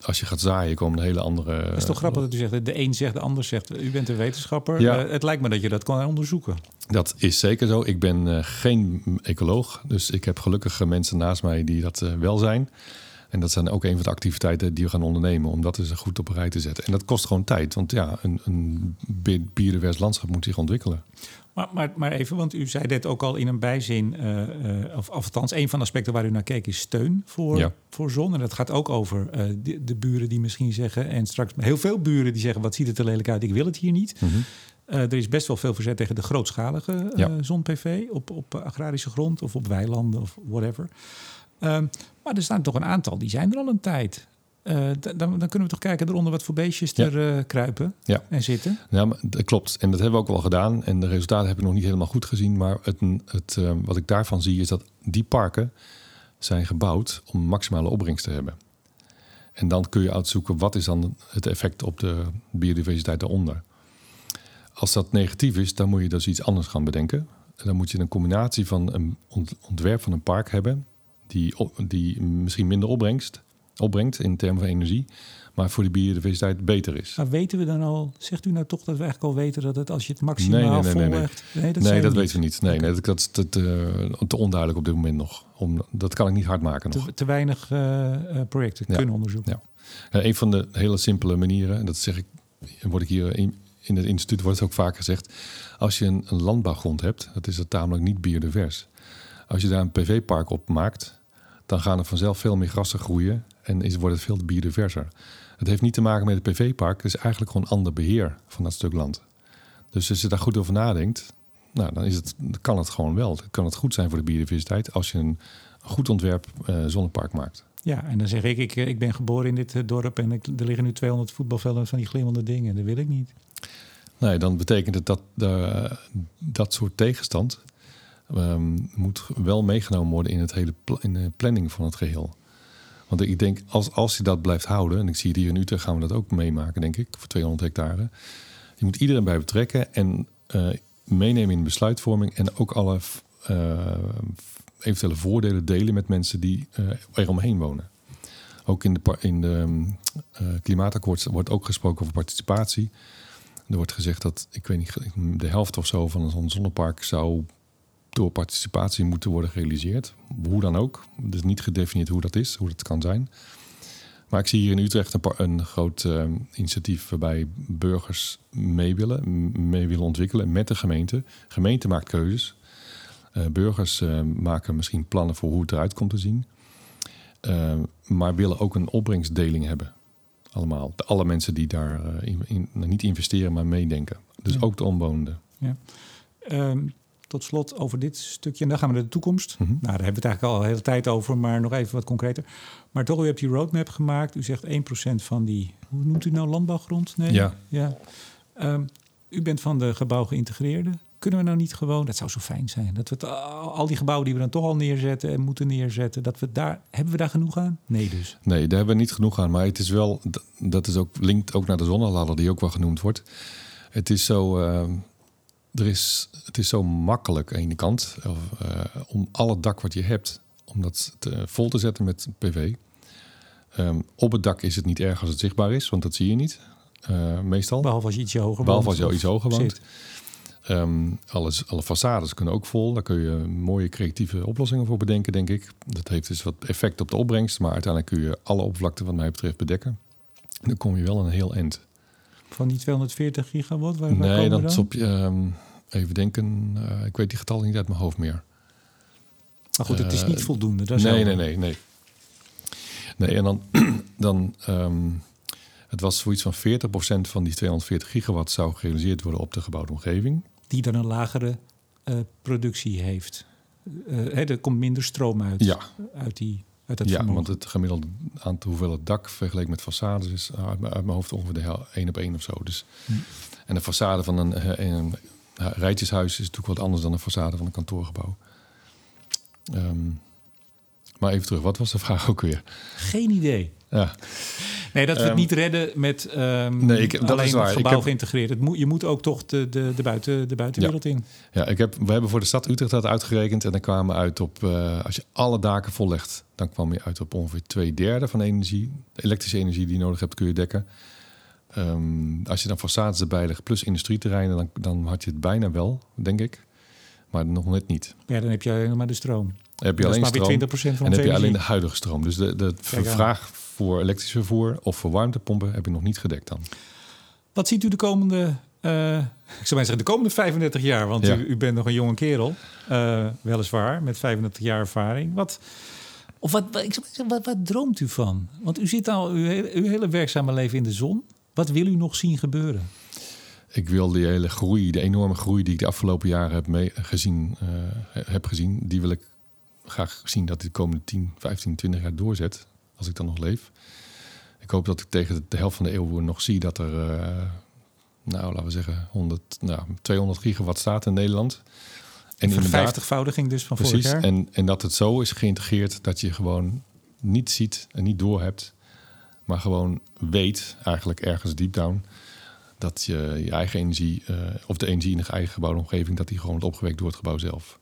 Als je gaat zaaien, komen een hele andere. Het is toch grappig dat u zegt, de een zegt, de ander zegt. U bent een wetenschapper. Ja. Uh, het lijkt me dat je dat kan onderzoeken. Dat is zeker zo. Ik ben uh, geen ecoloog, dus ik heb gelukkig mensen naast mij die dat uh, wel zijn. En dat zijn ook een van de activiteiten die we gaan ondernemen om dat eens goed op een rij te zetten. En dat kost gewoon tijd, want ja, een, een biodivers landschap moet zich ontwikkelen. Maar, maar, maar, even, want u zei dit ook al in een bijzin, uh, uh, of, althans een van de aspecten waar u naar keek is steun voor, voor zon. En dat gaat ook over uh, de, de, buren die misschien zeggen, en straks heel veel buren die zeggen, wat ziet het er lelijk uit, ik wil het hier niet. Mm -hmm. er is best wel veel verzet tegen de grootschalige ja. zon-PV op, op agrarische grond of op weilanden of whatever. Um, maar er staan toch een aantal, die zijn er al een tijd. Uh, dan, dan, kunnen we toch kijken eronder wat voor beestjes er uh, kruipen ja. en zitten. Ja, maar dat klopt. En dat hebben we ook wel gedaan. En de resultaten heb ik nog niet helemaal goed gezien. Maar het, het, uh, wat ik daarvan zie is dat die parken zijn gebouwd om maximale opbrengst te hebben. En dan kun je uitzoeken wat is dan het effect op de biodiversiteit daaronder. Als dat negatief is, dan moet je dus iets anders gaan bedenken. En dan moet je een combinatie van een ontwerp van een park hebben die, die misschien minder opbrengst, opbrengt in termen van energie, maar voor de biodiversiteit beter is. Maar weten we dan al, zegt u nou toch dat we eigenlijk al weten dat het als je het maximaal nee, nee, nee. Nee, nee, dat, nee, dat weten we niet. Nee, nee dat, is te, te, te, onduidelijk op dit moment nog. Om, dat kan ik niet hard maken nog. Te, te weinig uh, projecten ja. kunnen onderzoeken. Ja. ja. een van de hele simpele manieren, en dat zeg ik, word ik hier in, in het instituut wordt het ook vaak gezegd, als je een, een landbouwgrond hebt, dat is het tamelijk niet biodivers. Als je daar een PV-park op maakt, dan gaan er vanzelf veel meer grassen groeien en is, wordt het veel biodiverser. Het heeft niet te maken met het PV-park, het is eigenlijk gewoon ander beheer van dat stuk land. Dus als je daar goed over nadenkt, nou, dan is het, kan het gewoon wel. Dan kan het goed zijn voor de biodiversiteit als je een goed ontwerp uh, zonnepark maakt. Ja, en dan zeg ik, ik, ik ben geboren in dit dorp en ik, er liggen nu 200 voetbalvelden van die glimmende dingen. Dat wil ik niet. Nee, dan betekent het dat de, dat soort tegenstand um, moet wel meegenomen worden in, het hele in de planning van het geheel. Want ik denk, als, als je dat blijft houden, en ik zie het hier in Utrecht gaan we dat ook meemaken, denk ik, voor 200 hectare. Je moet iedereen bij betrekken en uh, meenemen in de besluitvorming en ook alle uh, eventuele voordelen delen met mensen die uh, er omheen wonen. Ook in de, in de klimaatakkoord wordt ook gesproken over participatie. Er wordt gezegd dat, ik weet niet, de helft of zo van een zonnepark zou door participatie moeten worden gerealiseerd. Hoe dan ook. Het is niet gedefinieerd hoe dat is, hoe dat kan zijn. Maar ik zie hier in Utrecht een, een groot uh, initiatief waarbij burgers mee willen, mee willen ontwikkelen met de gemeente. Gemeente maakt keuzes. Uh, burgers uh, maken misschien plannen voor hoe het eruit komt te zien. maar willen ook een opbrengstdeling hebben. Allemaal. De, alle mensen die daar in, in, niet investeren, maar meedenken. Dus ja. ook de omwonenden. Ja. Um, tot slot over dit stukje. En dan gaan we naar de toekomst. Mm -hmm. Nou, daar hebben we het eigenlijk al de hele tijd over, maar nog even wat concreter. Maar toch, u hebt die roadmap gemaakt. U zegt 1% van die, hoe noemt u nou, landbouwgrond? Nee? Ja. ja. Um, u bent van de gebouw geïntegreerde. Kunnen we nou niet gewoon, dat zou zo fijn zijn, dat we het, al die gebouwen die we dan toch al neerzetten en moeten neerzetten, dat we daar, hebben we daar genoeg aan? Nee dus. Nee, daar hebben we niet genoeg aan. Maar het is wel, dat is ook, linkt ook naar de zonneladder die ook wel genoemd wordt. Het is zo, uh, er is, het is zo makkelijk aan de kant uh, om alle dak wat je hebt, om dat te, vol te zetten met PV. Um, op het dak is het niet erg als het zichtbaar is, want dat zie je niet. Uh, meestal. Behalve als je ietsje hoger Behalve als je iets hoger woont. Um, alles, alle façades kunnen ook vol. Daar kun je mooie creatieve oplossingen voor bedenken, denk ik. Dat heeft dus wat effect op de opbrengst, maar uiteindelijk kun je alle oppervlakte wat mij betreft bedekken. Dan kom je wel een heel eind. Van die 240 gigawatt? Waar, waar nee, dat is op je. Um, even denken, uh, ik weet die getallen niet uit mijn hoofd meer. Maar goed, het is niet voldoende. Dat nee, nee, nee, nee. Nee, en dan, dan um, het was zoiets van 40% van die 240 gigawatt zou gerealiseerd worden op de gebouwde omgeving. Die dan een lagere uh, productie heeft. Uh, hè, er komt minder stroom uit, ja. uit die uit het ja, vermogen. want het gemiddelde aantal hoeveelheid dak vergeleken met façades is uit mijn, uit mijn hoofd ongeveer de hel, 1 op 1 of zo. Dus, hm. En de façade van een, een, een rijtjeshuis is natuurlijk wat anders dan een façade van een kantoorgebouw. Um, maar even terug, wat was de vraag ook weer? Geen idee. Ja. Nee, dat we het um, niet redden met um, nee, ik, dat alleen is waar. het gebouw ik heb, geïntegreerd. Het moet, je moet ook toch de, de, de, buiten, de buitenwereld ja. in. Ja, ik heb, we hebben voor de stad Utrecht dat uitgerekend. En dan kwamen we uit op, uh, als je alle daken vollegt... dan kwam je uit op ongeveer twee derde van de energie. De elektrische energie die je nodig hebt, kun je dekken. Um, als je dan façades erbij legt plus industrieterreinen... Dan, dan had je het bijna wel, denk ik. Maar nog net niet. Ja, dan heb je nog maar de stroom. Heb je alleen is maar stroom, weer 20% van en heb je alleen de huidige stroom. Dus de, de vraag voor elektrisch vervoer of voor warmtepompen heb je nog niet gedekt dan. Wat ziet u de komende, uh, ik zou zeggen, de komende 35 jaar? Want Ja. u, u bent nog een jonge kerel, uh, weliswaar, met 35 jaar ervaring. Wat, of wat, wat, ik zeggen, wat, wat droomt u van? Want u zit al uw, hele- uw hele werkzame leven in de zon. Wat wil u nog zien gebeuren? Ik wil die hele groei, de enorme groei die ik de afgelopen jaren heb mee, gezien, uh, heb gezien, die wil ik graag zien dat dit de komende 10, 15, 20 jaar doorzet. Als ik dan nog leef. Ik hoop dat ik tegen de helft van de eeuw nog zie dat er, uh, nou laten we zeggen, 100, nou, 200 gigawatt staat in Nederland. En een vijftigvoudiging dus van precies, vorig jaar. En, en dat het zo is geïntegreerd dat je gewoon niet ziet en niet doorhebt, maar gewoon weet, eigenlijk ergens deep down, dat je je eigen energie, uh, of de energie in de eigen gebouwde omgeving, dat die gewoon wordt opgewekt door het gebouw zelf.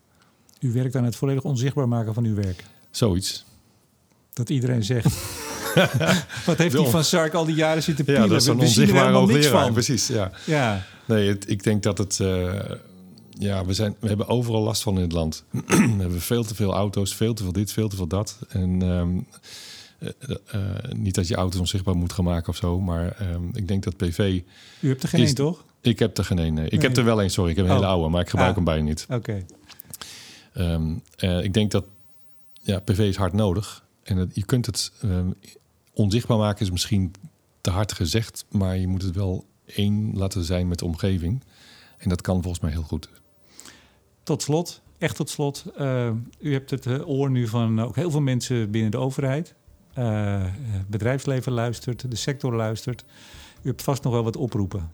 U werkt aan het volledig onzichtbaar maken van uw werk. Zoiets. Dat iedereen zegt. Wat heeft die van Sark al die jaren zitten pielen? Ja, dat is een onzichtbare hoogleraar. Precies, ja. Ja, Nee, het, ik denk dat het... uh, ja, we, zijn, we hebben overal last van in het land. we hebben veel te veel auto's, veel te veel dit, veel te veel dat. En um, uh, uh, niet dat je auto's onzichtbaar moet gaan maken of zo, maar um, ik denk dat PV... u hebt er geen Is- één, toch? Ik heb er geen een. nee. Ik Nee. heb er wel een, sorry. Ik heb een Oh. hele oude, maar ik gebruik Ah. hem bijna niet. Oké. Um, uh, ik denk dat ja, PV is hard nodig. En het, je kunt het ehm, onzichtbaar maken, is misschien te hard gezegd, maar je moet het wel één laten zijn met de omgeving. En dat kan volgens mij heel goed. Tot slot, echt tot slot. Uh, u hebt het eh, oor nu van ook heel veel mensen binnen de overheid. Uh, bedrijfsleven luistert, de sector luistert. U hebt vast nog wel wat oproepen.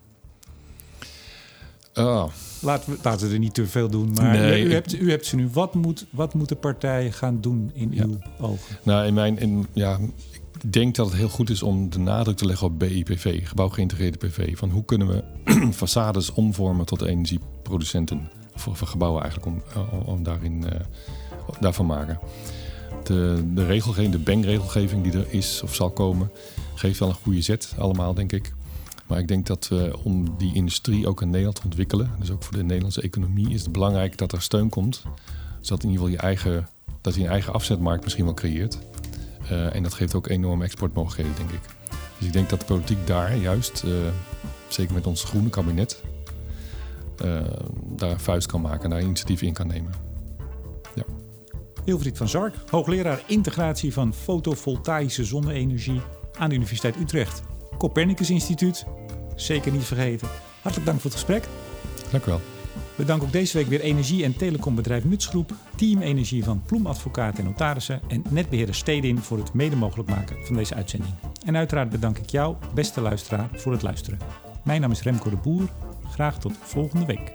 Oh. Laten, we, laten we er niet te veel doen. Maar nee, u, hebt, u hebt ze nu. Wat moet, wat moet de partij gaan doen in uw ogen? Nou, in mijn, in, ja, ik denk dat het heel goed is om de nadruk te leggen op BIPV, gebouwgeïntegreerde PV. Van hoe kunnen we façades omvormen tot energieproducenten? Of, gebouwen eigenlijk om, eh, om daarin uh, daarvan maken. De, de regelgeving, de BENG-regelgeving die er is of zal komen, geeft wel een goede zet allemaal, denk ik. Maar ik denk dat om die industrie ook in Nederland te ontwikkelen, dus ook voor de Nederlandse economie, is het belangrijk dat er steun komt. Zodat in ieder geval je eigen, dat je een eigen afzetmarkt misschien wel creëert. Uh, en dat geeft ook enorme exportmogelijkheden, denk ik. Dus ik denk dat de politiek daar juist, uh, zeker met ons groene kabinet, uh, daar vuist kan maken en daar initiatief in kan nemen. Ja. Van Zark, hoogleraar integratie van fotovoltaïsche zonne-energie aan de Universiteit Utrecht. Copernicus Instituut, zeker niet vergeten. Hartelijk dank voor het gesprek. Dank u wel. We danken ook deze week weer energie- en telecombedrijf Nutsgroep, Team Energie van Ploem Advocaat en Notarissen en netbeheerder Stedin voor het mede mogelijk maken van deze uitzending. En uiteraard bedank ik jou, beste luisteraar, voor het luisteren. Mijn naam is Remco de Boer. Graag tot volgende week.